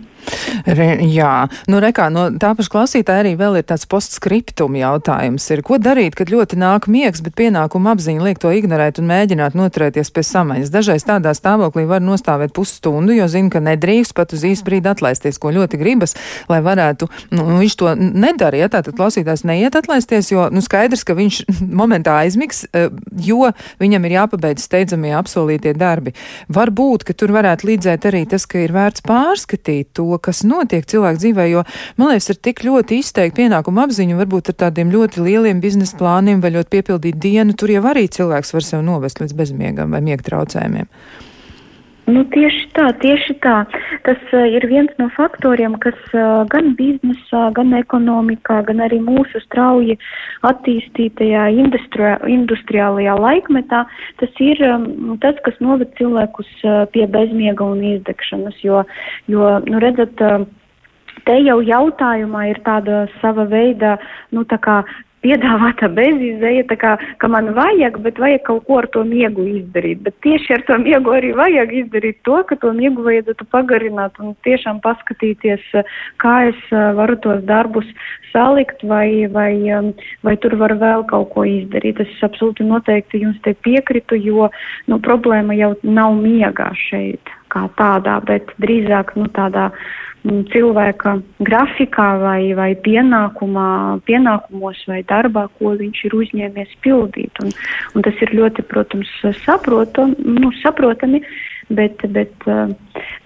Re, jā, nu rekā, no tā paša klausītāja arī vēl ir tāds postskriptum jautājums. Ir, ko darīt, kad ļoti nāk miegs, bet pienākuma apziņa liek to ignorēt un mēģināt noturēties pie samaņas? Dažreiz tādā stāvoklī var nostāvēt pusstundu, jo zina, ka nedrīkst pat uz īstu brīdi atlaisties, ko ļoti gribas, lai varētu, nu, viņš to nedara, ja tātad klausītājs neiet atlaisties, jo, nu, skaidrs, ka viņš momentā aizmigs, eh, jo viņam ir jāpabeidz steidzamie apsolītie darbi. Varbūt, ka tur varētu līdzēt arī tas, ka ir vērts pārskatīt to, kas notiek cilvēku dzīvē, jo, man liekas, ir tik ļoti izteikti pienākumu apziņu, varbūt ar tādiem ļoti lieliem biznesa plāniem vai ļoti piepildīt dienu, tur jau arī cilvēks var sev novest līdz bezmiegam vai miega traucējumiem. Nu, tieši tā, tieši tā. Tas uh, ir viens no faktoriem, kas uh, gan biznesā, gan ekonomikā, gan arī mūsu strauji attīstītajā industri industriālajā laikmetā, tas ir um, tas, kas noved cilvēkus uh, pie bezmiega un izdegšanas, jo, jo nu, redzat, uh, Te jau jautājumā ir tāda sava veida, nu, tā piedāvāta bezizēja, tā kā, ka man vajag, bet vajag kaut ko ar to miegu izdarīt. Bet tieši ar to miegu arī vajag izdarīt to, ka to miegu vajadzētu pagarināt un tiešām paskatīties, kā es varu tos darbus salikt vai, vai, vai tur var vēl kaut ko izdarīt. Es absolūti noteikti jums te piekritu, jo nu, problēma jau nav miegā šeit kā tādā, bet drīzāk nu, tādā Mm, cilvēka grafikā vai, vai pienākumā, pienākumos vai darbā, ko viņš ir uzņēmies pildīt. Un, un tas ir ļoti, protams, saprotam, nu, saprotami, bet, bet uh,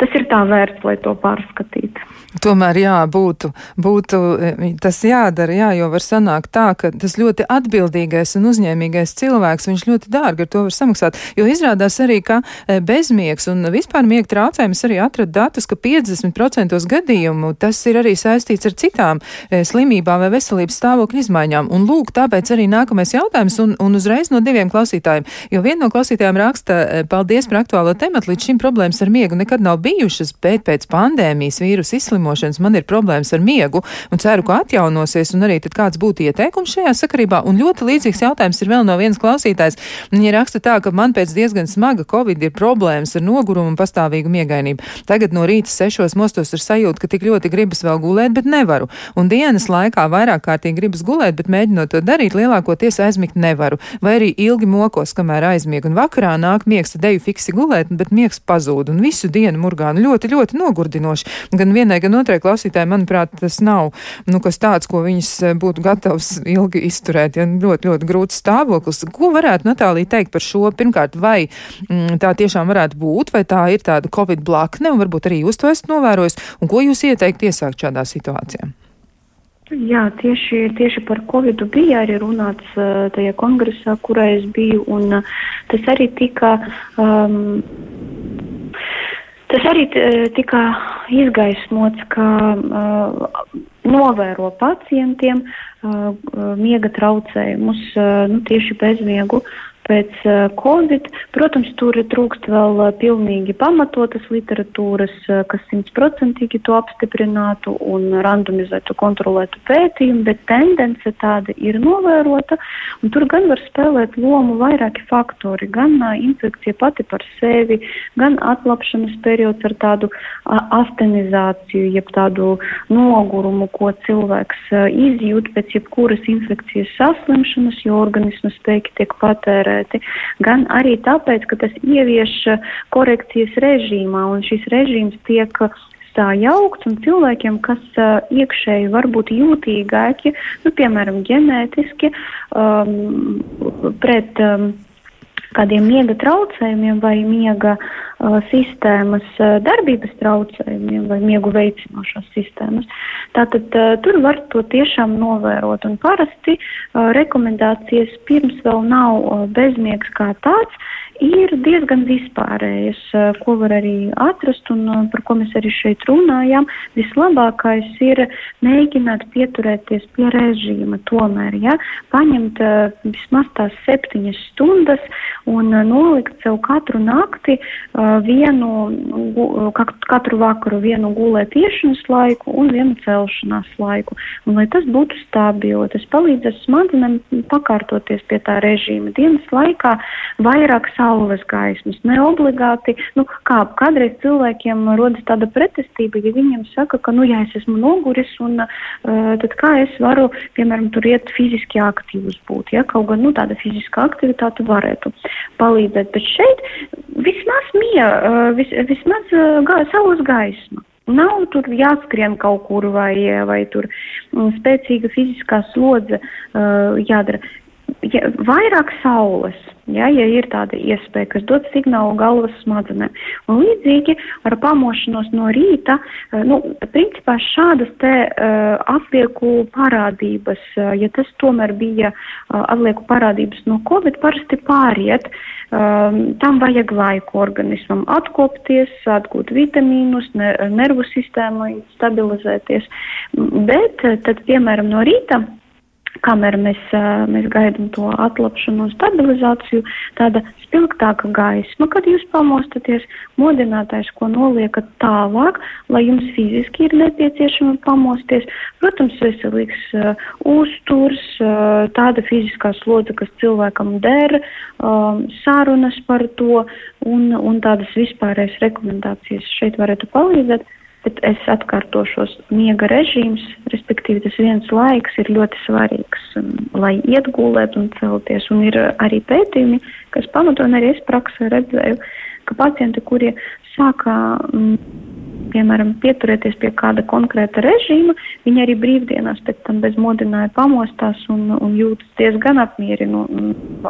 tas ir tā vērts, lai to pārskatītu. Tomēr jā, būtu, būtu e, tas jādara, jā, jo var sanākt tā, ka tas ļoti atbildīgais un uzņēmīgais cilvēks, viņš ļoti dārgi ar to var samaksāt, jo izrādās arī, ka e, bezmiegs un vispār miega traucējums arī atrada datus, ka 50% gadījumu tas ir arī saistīts ar citām slimībām vai veselības stāvokļa izmaiņām. Un lūk, tāpēc arī nākamais jautājums un, un uzreiz no diviem klausītājiem, jo viena no klausītājiem raksta, paldies par aktuālo tematu, līdz šim problēmas ar miegu nekad nav bijušas, bet pēc pandēmijas vīrusu izslimošanas man ir problēmas ar miegu un ceru, ka atjaunosies, un arī tad kāds būtu ieteikums šajā sakarībā. Un ļoti līdzīgs jautājums ir vēl no vienas klausītājs. Viņa raksta tā, ka man pēc diezgan smaga covid ir problēmas ar nogurumu un pastāvīgu miegainību. Tagad no rīta sešos mostos ir sajūta, ka tik ļoti gribas vēl gulēt, bet nevaru. Un dienas laikā vairāk kārtīgi gribas gulēt, bet mēģinot to darīt, lielākoties aizmigt nevaru. Vai arī ilgi mokos, kamēr aizmiegu, un vakarā nāk miegs, tad eju fiksi gulēt, bet miegs pazūd, un visu dienu murgānu ļoti, ļoti nogurdinoši. Gan vienai, gan otrai klausītājai, manuprāt, tas nav nu, kas tāds, ko viņas eh, būtu gatavs ilgi izturēt. Ja ļoti, ļoti grūts stāvoklis. Ko varētu Natālija teikt par šo? Pirmkārt, vai mm, tā tiešām varētu būt, vai tā ir tāda Covid blakne, un varbūt arī jūs to esat novērojis, un ko jūs ieteikt iesākt šādā situācijā? Jā, tieši, tieši par Covid bija arī runāts uh, tajā kongresā, kurā es biju, un uh, tas arī tika um, Tas arī tika izgaismots, ka uh, novēro pacientiem uh, miega traucējumus, uh, nu, tieši bezmiegu pēc Covid. Protams, tur trūkst vēl pilnīgi pamatotas literatūras, kas simtprocentīgi to apstiprinātu un randomizētu, kontrolētu pētījumu, bet tendence tāda ir novērota. Tur gan var spēlēt lomu vairāki faktori, gan infekcija pati par sevi, gan atlapšanas periods ar tādu astenizāciju, jeb tādu nogurumu, ko cilvēks izjūt pēc jebkuras infekcijas saslimšanas, jo organisma spēki tiek patērēti, gan arī tāpēc, ka tas ievieš korekcijas režīmā, un šis režīms tiek tā jaukts, un cilvēkiem, kas uh, iekšēji var būt jūtīgāki, nu, piemēram, ģenētiski um, pret um, kādiem miega traucējumiem vai miega sistēmas darbības traucējumiem vai miegu veicinošās sistēmas. Tātad tur var to tiešām novērot un parasti rekomendācijas pirms vēl nav bezmiegs kā tāds ir diezgan vispārējas, ko var arī atrast un par ko mēs arī šeit runājam. Vislabākais ir mēģināt pieturēties pie režīma tomēr, ja, paņemt vismaz tās septiņas stundas un nolikt sev katru nakti vienu, katru vakaru vienu gulētiešanas laiku un vienu celšanās laiku. Un, lai tas būtu stabili, tas palīdzēs smadzenēm pakārtoties pie tā režīma dienas laikā vairāk sāpes saules gaismas. Ne obligāti, nu, kā kādreiz cilvēkiem rodas tāda pretestība, ja viņiem saka, ka, nu, ja es esmu noguris, un uh, tad kā es varu, piemēram, tur iet fiziski aktīvs būt, ja, kaut gan, nu, tāda fiziska aktivitāte varētu palīdzēt, bet šeit vismaz mie, uh, vis, vismaz uh, gā, saules gaisma. Nav tur jāskrien kaut kur vai, vai tur um, spēcīga fiziskā slodze uh, jādara. Ja, vairāk saules, ja, ja ir tāda iespēja, kas dod signālu galvas smadzenēm. Un līdzīgi ar pamošanos no rīta, eh, nu, principā šādas te uh, atlieku parādības, uh, ja tas tomēr bija uh, atlieku parādības no Covid, parasti pāriet. Um, tam vajag laiku organismam atkopties, atgūt vitamīnus, ne, nervu sistēmai stabilizēties. Bet tad, piemēram, no rīta kamēr mēs, mēs gaidām to atlapšanu un stabilizāciju, tāda spilgtāka gaisma, kad jūs pamostaties, modinātājs, ko noliekat tālāk, lai jums fiziski ir nepieciešama pamosties. Protams, veselīgs uh, uzturs, uh, tāda fiziskā slodze, kas cilvēkam der, um, sarunas par to un, un tādas vispārējas rekomendācijas šeit varētu palīdzēt. Bet es atkārtošos, miega režīms, respektīvi tas viens laiks ir ļoti svarīgs, um, lai ietgulētu un celties. Un ir arī pētījumi, kas pamato, un arī es praksē redzēju, ka pacienti, kuri sākā um, piemēram, pieturēties pie kāda konkrēta režīma, viņi arī brīvdienās pēc tam bez modināja pamostās un, un jūtas diezgan apmierinu,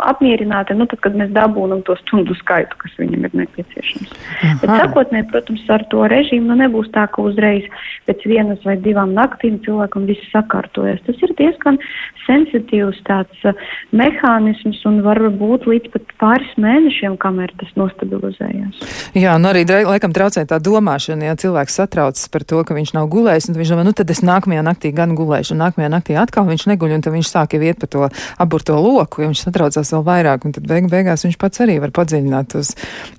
apmierināti, nu, tad, kad mēs dabūnam to stundu skaitu, kas viņam ir nepieciešams. Aha. Bet sākotnēji, protams, ar to režīmu nu, nebūs tā, ka uzreiz pēc vienas vai divām naktīm cilvēkam viss sakārtojas. Tas ir diezgan sensitīvs tāds uh, mehānisms un var būt līdz pat pāris mēnešiem, kamēr tas nostabilizējās. Jā, nu arī laikam traucē tā domāšana, ja cilvēks cilvēks satraucas par to, ka viņš nav gulējis, un viņš domā, nu tad es nākamajā naktī gan gulēšu, un nākamajā naktī atkal viņš neguļ, un tad viņš sāk jau iet pa to aburto loku, jo viņš satraucās vēl vairāk, un tad beig beigās viņš pats arī var padziļināt tos,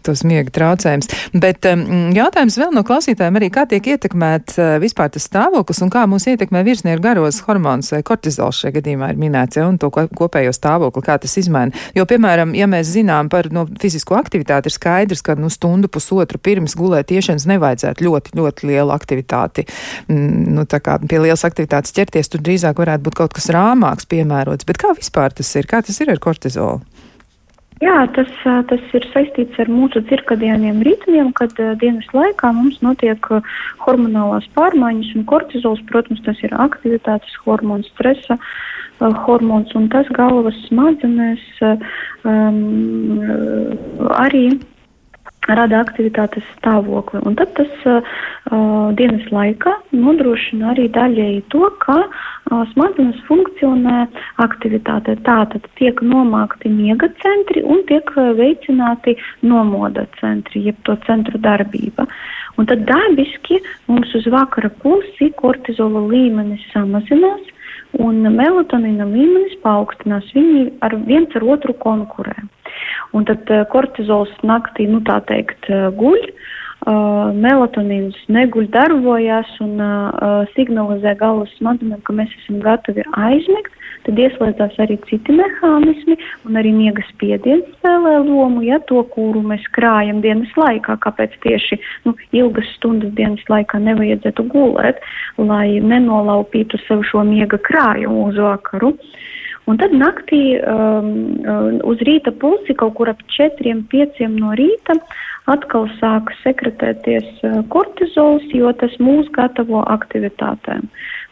tos miega traucējumus. Bet um, jautājums vēl no klausītājiem arī, kā tiek ietekmēt uh, vispār tas stāvoklis, un kā mūs ietekmē virsnieku garos hormonus vai kortizols šajā gadījumā ir minēts, ja, un to kopējo stāvokli, kā tas izmaina. Jo, piemēram, ja mēs zinām par no, fizisko aktivitāti, ir skaidrs, ka nu, stundu pusotru pirms gulēt tiešanas nevajadzētu ļoti ļoti, ļoti lielu aktivitāti, mm, nu, tā kā pie lielas aktivitātes ķerties, tur drīzāk varētu būt kaut kas rāmāks piemērots. Bet kā vispār tas ir? Kā tas ir ar kortizolu? Jā, tas, tas ir saistīts ar mūsu cirkadiāniem ritmiem, kad dienas laikā mums notiek hormonālās pārmaiņas, un kortizols, protams, tas ir aktivitātes hormons, stresa hormons, un tas galvas smadzenēs um, arī rada aktivitātes stāvokli. Un tad tas uh, dienas laikā nodrošina arī daļēji to, ka uh, smadzenes funkcionē aktivitāte. Tātad tiek nomākti miega centri un tiek veicināti nomoda centri, jeb to centru darbība. Un tad dabiski mums uz vakara pusi kortizola līmenis samazinās un melatonīna līmenis paaugstinās. Viņi ar viens ar otru konkurē. Un tad kortizols naktī, nu tā teikt, guļ. Uh, melatonīns neguļ darbojās un uh, signalizē galvas smadzenēm, ka mēs esam gatavi aizmigt, tad ieslēdzās arī citi mehānismi, un arī miega spiediens spēlē lomu, ja to, kuru mēs krājam dienas laikā, kāpēc tieši nu, ilgas stundas dienas laikā nevajadzētu gulēt, lai nenolaupītu sev šo miega krājumu uz vakaru. Un tad naktī um, um uz rīta pulsi kaut kur ap 4-5 no rīta atkal sāk sekretēties uh, kortizols, jo tas mūs gatavo aktivitātēm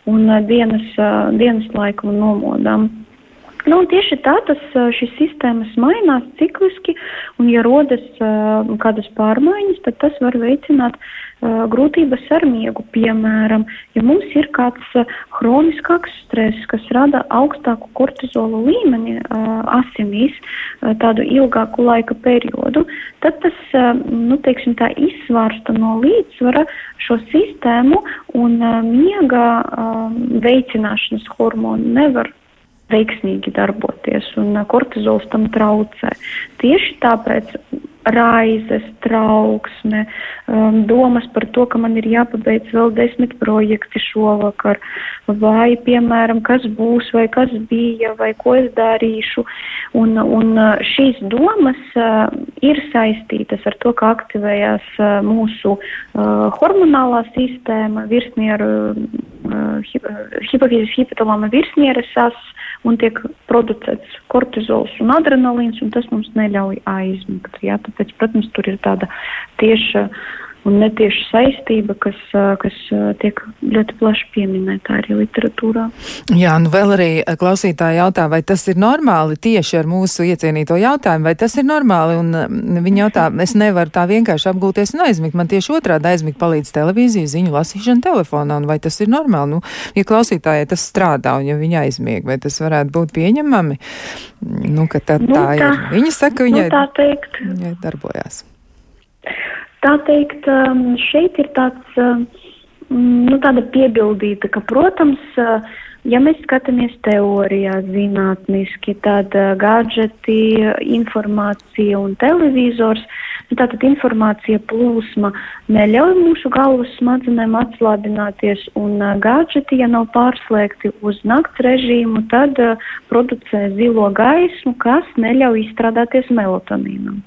un uh, dienas, uh, dienas laiku nomodām. Nu, tieši tā tas, šīs sistēmas mainās cikliski, un, ja rodas uh, kādas pārmaiņas, tad tas var veicināt uh, grūtības ar miegu. Piemēram, ja mums ir kāds uh, hroniskāks stress, kas rada augstāku kortizola līmeni uh, asinīs uh, tādu ilgāku laika periodu, tad tas, uh, nu, teiksim, tā izsvārsta no līdzsvara šo sistēmu un uh, miega uh, veicināšanas hormonu nevar veiksmīgi darboties, un kortizols tam traucē. Tieši tāpēc raizes, trauksme, um, domas par to, ka man ir jāpabeidz vēl desmit projekti šovakar, vai, piemēram, kas būs, vai kas bija, vai ko es darīšu. Un, un šīs domas uh, ir saistītas ar to, ka aktivējās uh, mūsu uh, hormonālā sistēma, virsnieru, uh, hipofīzes hipotalāma virsnieres as, un tiek producēts kortizols un adrenalīns, un tas mums neļauj aizmigt. Jā, tāpēc, protams, tur ir tāda tieša un netieša saistība, kas, kas tiek ļoti plaši pieminēta arī literatūrā. Jā, nu vēl arī klausītāji jautā, vai tas ir normāli tieši ar mūsu iecienīto jautājumu, vai tas ir normāli, un viņi jautā, es nevaru tā vienkārši apgūties un aizmigt, man tieši otrādi aizmigt palīdz televīzija, ziņu lasīšana telefonā, un vai tas ir normāli? Nu, ja klausītājai tas strādā, un ja viņi aizmieg, vai tas varētu būt pieņemami? Nu, ka tā, nu, tā, tā ir. Viņa saka, viņai, nu, tā teikt. viņai darbojās. Tā teikt, um, šeit ir tāds, um, nu, tāda piebildīta, ka, protams, uh, ja mēs skatāmies teorijā, zinātniski, tad uh, gadžeti, informācija un televizors tātad informācija plūsma neļauj mūsu galvas smadzenēm atslābināties, un gadžeti, ja nav pārslēgti uz nakts režīmu, tad producē zilo gaismu, kas neļauj izstrādāties melatonīnam.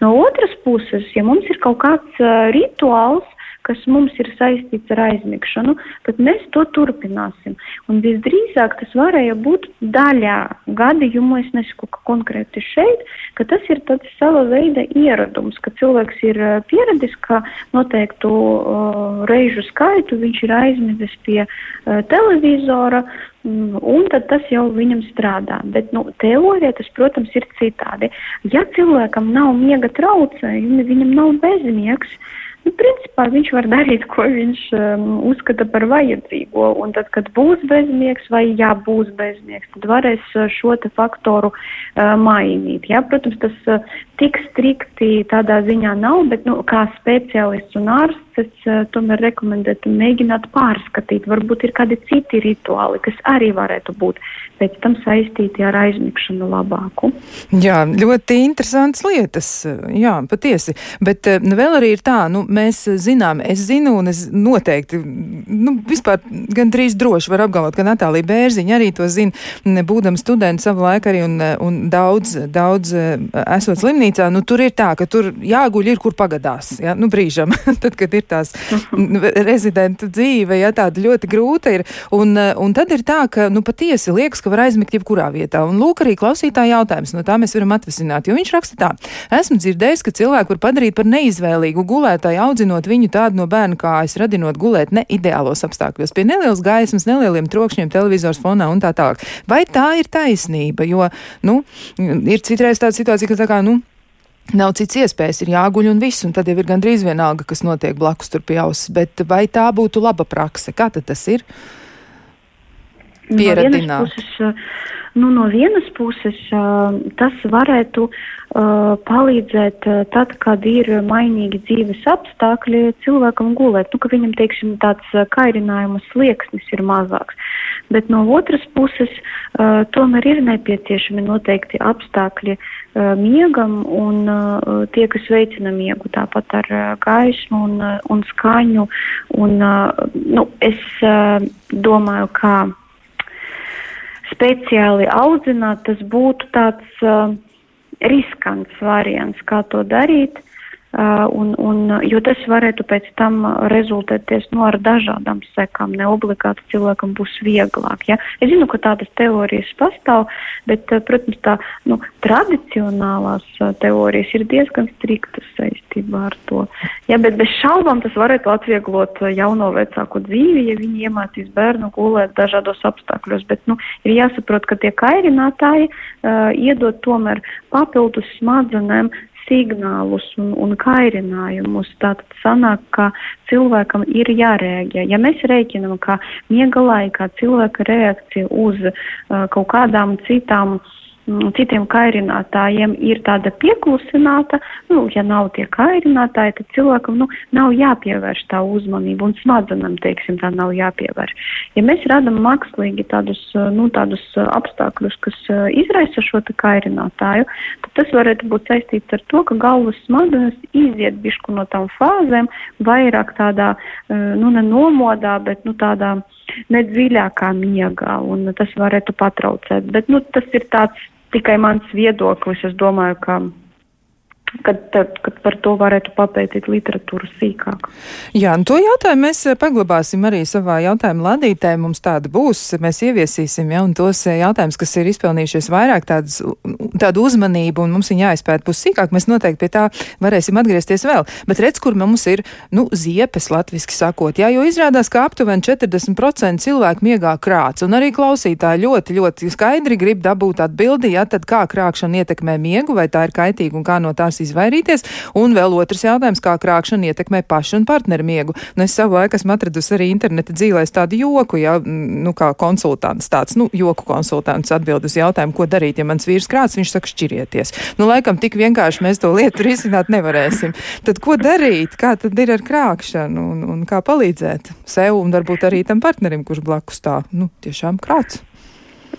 No otras puses, ja mums ir kaut kāds rituāls, kas mums ir saistīts ar aizmigšanu, tad mēs to turpināsim. Un visdrīzāk tas varēja būt daļā gadījumu, es nesaku konkrēti šeit, ka tas ir tāds sava veida ieradums, ka cilvēks ir pieradis, ka noteiktu uh, reižu skaitu viņš ir aizmizis pie uh, televizora, Un tad tas jau viņam strādā. Bet nu, teorijā tas, protams, ir citādi. Ja cilvēkam nav miega traucējumi, viņam nav bezmiegs, uh, Nu, principā viņš var darīt, ko viņš um, uzskata par vajadzīgo. Un tad, kad būs bezmiegs vai ja būs bezmiegs, tad varēs uh, šo faktoru uh, mainīt. Ja? Protams, tas uh, tik strikti tādā ziņā nav, bet nu, kā speciālists un ārsts es uh, tomēr rekomendētu mēģināt pārskatīt. Varbūt ir kādi citi rituāli, kas arī varētu būt pēc tam saistīti ar aizmigšanu labāku. Jā, ļoti interesants lietas. Jā, patiesi. Bet uh, vēl arī ir tā, nu, mēs zinām, es zinu, un es noteikti, nu, vispār gandrīz droši varu apgalvot, ka Natālija Bērziņa arī to zina, būdama studenta savu laiku arī un, un daudz, daudz esot slimnīcā, nu, tur ir tā, ka tur jāguļ ir, kur pagadās, jā, nu, brīžam, tad, kad ir tās rezidenta dzīve, jā, tāda ļoti grūta ir, un, un tad ir tā, ka, nu, patiesi liekas, ka var aizmigt jebkurā vietā, un lūk arī klausītāja jautājums, no tā mēs varam atvesināt, jo viņš raksta tā, esmu dzirdējis, ka cilvēku var padarīt par neizvēlīgu gulētāju audzinot viņu tādu no bērnu kājas, radinot gulēt ne ideālos apstākļos, pie nelielas gaismas, nelieliem trokšņiem, televizors fonā un tā tālāk. Vai tā ir taisnība? Jo, nu, ir citreiz tāda situācija, ka tā kā, nu, Nav cits iespējas, ir jāguļ un viss, un tad jau ir gandrīz vienalga, kas notiek blakus tur pie auss. Bet vai tā būtu laba prakse? Kā tas ir? Pieradināt. No puses, nu, no vienas puses tas varētu Uh, palīdzēt tad, kad ir mainīgi dzīves apstākļi cilvēkam gulēt, nu, ka viņam, teiksim, tāds kairinājuma slieksnis ir mazāks. bet no otras puses tomēr ir nepieciešami noteikti apstākļi miegam un tie, kas veicina miegu, tāpat ar gaismu un, un skaņu. Un, nu, es domāju, ka speciāli audzināt tas būtu tāds uh, riskants variants, kā to darīt. Un, un, jo tas varētu pēc tam rezultēties nu, ar dažādām sekām. Ne obligāti cilvēkam būs vieglāk. Ja? Es zinu, ka tādas teorijas pastāv, bet, protams, tā nu, tradicionālās teorijas ir diezgan striktas saistībā ar to. Ja, bet bez šaubām tas varētu atvieglot jauno vecāku dzīvi, ja viņi iemācīs bērnu gulēt dažādos apstākļos. Bet nu, ir jāsaprot, ka tie kairinātāji uh, iedod tomēr papildus smadzenēm signālus un, un kairinājumus. Tātad sanāk, ka cilvēkam ir jārēģē. Ja mēs rēķinam, ka miega laikā cilvēka reakcija uz uh, kaut kādām citām uh, citiem kairinātājiem ir tāda pieklusināta, nu, ja nav tie kairinātāji, tad cilvēkam nu, nav jāpievērš tā uzmanība un smadzenam, teiksim, tā nav jāpievērš. Ja mēs radam mākslīgi tādus, nu, tādus apstākļus, kas izraisa šo kairinātāju, tad tas varētu būt saistīts ar to, ka galvas smadzenes iziet bišku no tām fāzēm vairāk tādā, nu, ne nomodā, bet, nu, tādā nedziļākā miegā, un tas varētu patraucēt. Bet, nu, tas ir tāds tikai mans viedoklis. Es domāju, ka kad, tad, kad par to varētu papētīt literatūru sīkāk. Jā, un to jautājumu mēs eh, paglabāsim arī savā jautājuma ladītē. Mums tāda būs, mēs ieviesīsim, ja, un tos eh, jautājumus, kas ir izpelnījušies vairāk tādas, tādu uzmanību, un mums viņa jāizpēta pus sīkāk, mēs noteikti pie tā varēsim atgriezties vēl. Bet redz, kur mums ir, nu, ziepes latviski sakot, jā, jo izrādās, ka aptuveni 40% cilvēku miegā krāts, un arī klausītāji ļoti, ļoti skaidri grib dabūt atbildi, ja tad kā krākšana ietekmē miegu, vai tā ir kaitīga un kā no tās izvairīties. Un vēl otrs jautājums, kā krākšana ietekmē pašu un partneru miegu. Un es savu laiku esmu atradusi arī interneta dzīvēs tādu joku, ja, nu, kā konsultants, tāds, nu, joku konsultants atbild uz jautājumu, ko darīt, ja mans vīrs krāts, viņš saka šķirieties. Nu, laikam tik vienkārši mēs to lietu risināt nevarēsim. Tad ko darīt? Kā tad ir ar krākšanu un, un kā palīdzēt sev un varbūt arī tam partnerim, kurš blakus tā, nu, tiešām krāts?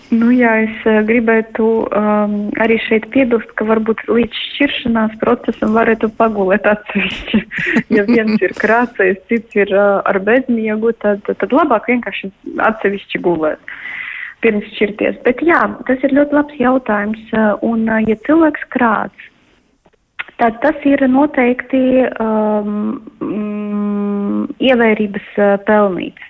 Nu, jā, es uh, gribētu um, arī šeit piebilst, ka varbūt līdz šķiršanās procesam varētu pagulēt atsevišķi. ja viens ir krāsais, cits ir uh, ar bezmiegu, tad, tad labāk vienkārši atsevišķi gulēt pirms šķirties. Bet jā, tas ir ļoti labs jautājums. Uh, un, ja cilvēks krāts, tad tas ir noteikti um, ievērības pelnīts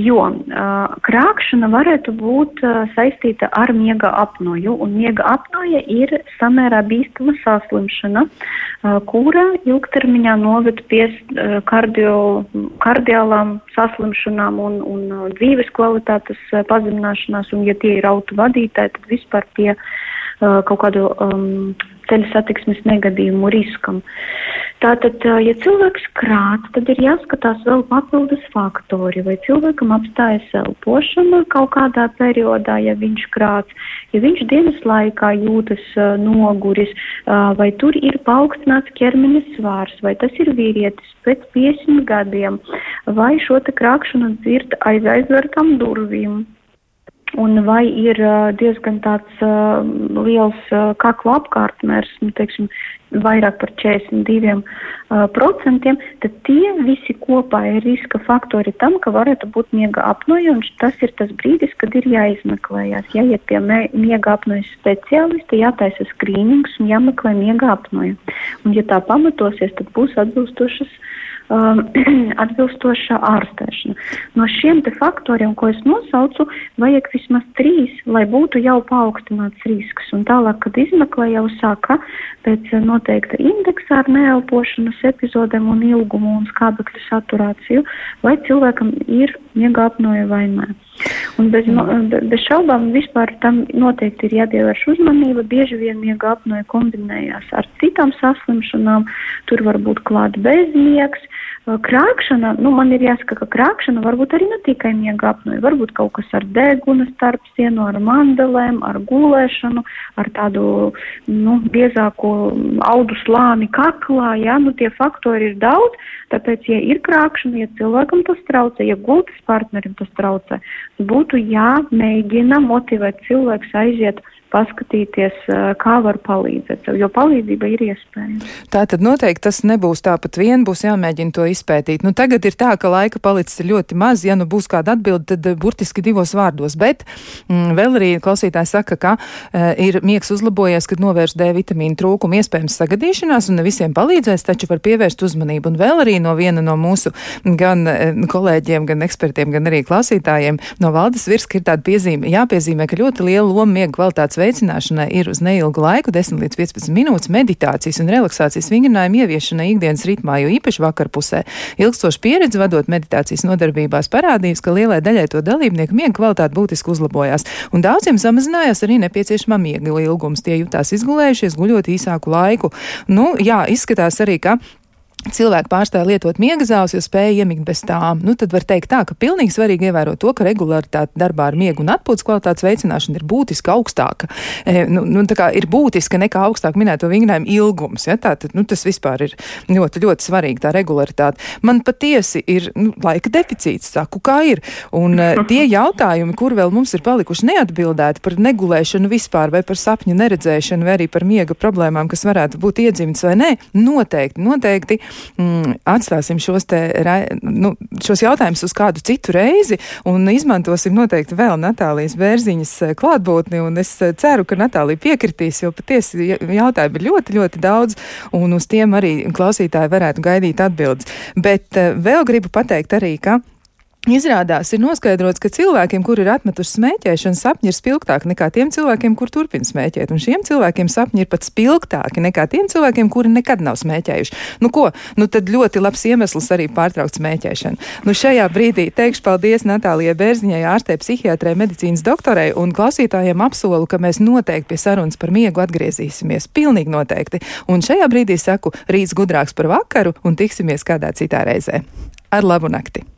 jo uh, krākšana varētu būt uh, saistīta ar miega apnoju, un miega apnoja ir samērā bīstama saslimšana, uh, kura ilgtermiņā noved pie uh, kardio, kardiālām saslimšanām un, un uh, dzīves kvalitātes uh, pazemināšanās, un ja tie ir auto vadītāji, tad vispār pie uh, kaut kādu um, ceļu satiksmes negadījumu riskam. Tātad, ja cilvēks krāt, tad ir jāskatās vēl papildus faktori, vai cilvēkam apstājas elpošana kaut kādā periodā, ja viņš krāts, ja viņš dienas laikā jūtas noguris, vai tur ir paaugstināts ķermeņa svārs, vai tas ir vīrietis pēc 50 gadiem, vai šo te krākšanu dzird aiz aizvērtām durvīm un vai ir diezgan tāds uh, liels uh, kakla apkārtmērs, nu, teiksim, vairāk par 42 uh, procentiem, tad tie visi kopā ir riska faktori tam, ka varētu būt miega apnoja, un tas ir tas brīdis, kad ir jāizmeklējās. Jāiet pie miega apnojas speciālista, jātaisa skrīnings un jāmeklē miega apnoja. Un ja tā pamatosies, tad būs atbilstošas uh, um, atbilstoša ārstēšana. No šiem faktoriem, ko es nosaucu, vajag vismaz trīs, lai būtu jau paaugstināts risks. Un tālāk, kad izmeklē jau saka pēc noteikta indeksa ar neelpošanas epizodēm un ilgumu un skābekļu saturāciju, vai cilvēkam ir miega apnoja vai nē. Un bez, bez šaubām vispār tam noteikti ir jāpievērš uzmanība. Bieži vien miega apnoja kombinējās ar citām saslimšanām. Tur var būt klāt bezmiegs, Krākšana, nu, man ir jāsaka, ka krākšana varbūt arī ne tikai miega apnoja, varbūt kaut kas ar deguna starp sienu, ar mandelēm, ar gulēšanu, ar tādu, nu, biezāko audu slāni kaklā, jā, nu, tie faktori ir daudz, tāpēc, ja ir krākšana, ja cilvēkam tas traucē, ja gultas partnerim tas traucē, būtu jāmēģina motivēt cilvēks aiziet paskatīties, kā var palīdzēt, jo palīdzība ir iespējama. Tā tad noteikti tas nebūs tāpat vien, būs jāmēģina to izpētīt. Nu, tagad ir tā, ka laika palicis ļoti maz, ja nu būs kāda atbilde, tad burtiski divos vārdos, bet mm, vēl arī klausītājs saka, ka uh, ir miegs uzlabojies, kad novērš D vitamīnu trūkumu iespējams sagadīšanās un ne visiem palīdzēs, taču var pievērst uzmanību. Un vēl arī no viena no mūsu gan kolēģiem, gan ekspertiem, gan arī klausītājiem no valdes virska ir tāda piezīme, jāpiezīmē, ka ļoti liela loma miega kvalitātes veicināšanai ir uz neilgu laiku, 10 līdz 15 minūtes meditācijas un relaksācijas vingrinājumu ieviešanai ikdienas ritmā, jo īpaši vakarpusē. Ilgstoša pieredze vadot meditācijas nodarbībās parādījusi, ka lielai daļai to dalībnieku miega kvalitāte būtiski uzlabojās, un daudziem samazinājās arī nepieciešamā miega ilgums. Tie jutās izgulējušies, guļot īsāku laiku. Nu, jā, izskatās arī, ka cilvēki pārstāja lietot miega zāles, jo spēja iemigt bez tām. Nu, tad var teikt tā, ka pilnīgi svarīgi ievērot to, ka regularitāte darbā ar miegu un atpūtas kvalitātes veicināšana ir būtiski augstāka. E, nu, nu, tā kā ir būtiska nekā augstāk minēto vingrinājumu ilgums. Ja? Tā, tad, nu, tas vispār ir ļoti, ļoti svarīgi, tā regularitāte. Man patiesi ir nu, laika deficīts, saku, kā ir. Un uh, tie jautājumi, kur vēl mums ir palikuši neatbildēti par negulēšanu vispār, vai par sapņu neredzēšanu, vai arī par miega problēmām, kas varētu būt iedzimts vai nē, noteikti, noteikti mm, atstāsim šos, te, nu, šos jautājumus uz kādu citu reizi un izmantosim noteikti vēl Natālijas Bērziņas eh, klātbūtni. Es eh, ceru, ka Natālija piekritīs, jo patiesi jautājumi ir ļoti, ļoti daudz, un uz tiem arī klausītāji varētu gaidīt atbildes. Bet eh, vēl gribu pateikt arī, ka Izrādās, ir noskaidrots, ka cilvēkiem, kuri ir atmetuši smēķēšanu, sapņi ir spilgtāki nekā tiem cilvēkiem, kur turpina smēķēt. Un šiem cilvēkiem sapņi ir pat spilgtāki nekā tiem cilvēkiem, kuri nekad nav smēķējuši. Nu, ko? Nu, tad ļoti labs iemesls arī pārtraukt smēķēšanu. Nu, šajā brīdī teikšu paldies Natālijai Bērziņai, ārstē psihiatrē, medicīnas doktorei un klausītājiem apsolu, ka mēs noteikti pie sarunas par miegu atgriezīsimies. Pilnīgi noteikti. Un šajā brīdī saku rīts gudrāks par vakaru un tiksimies kādā citā reizē. Ar labu nakti!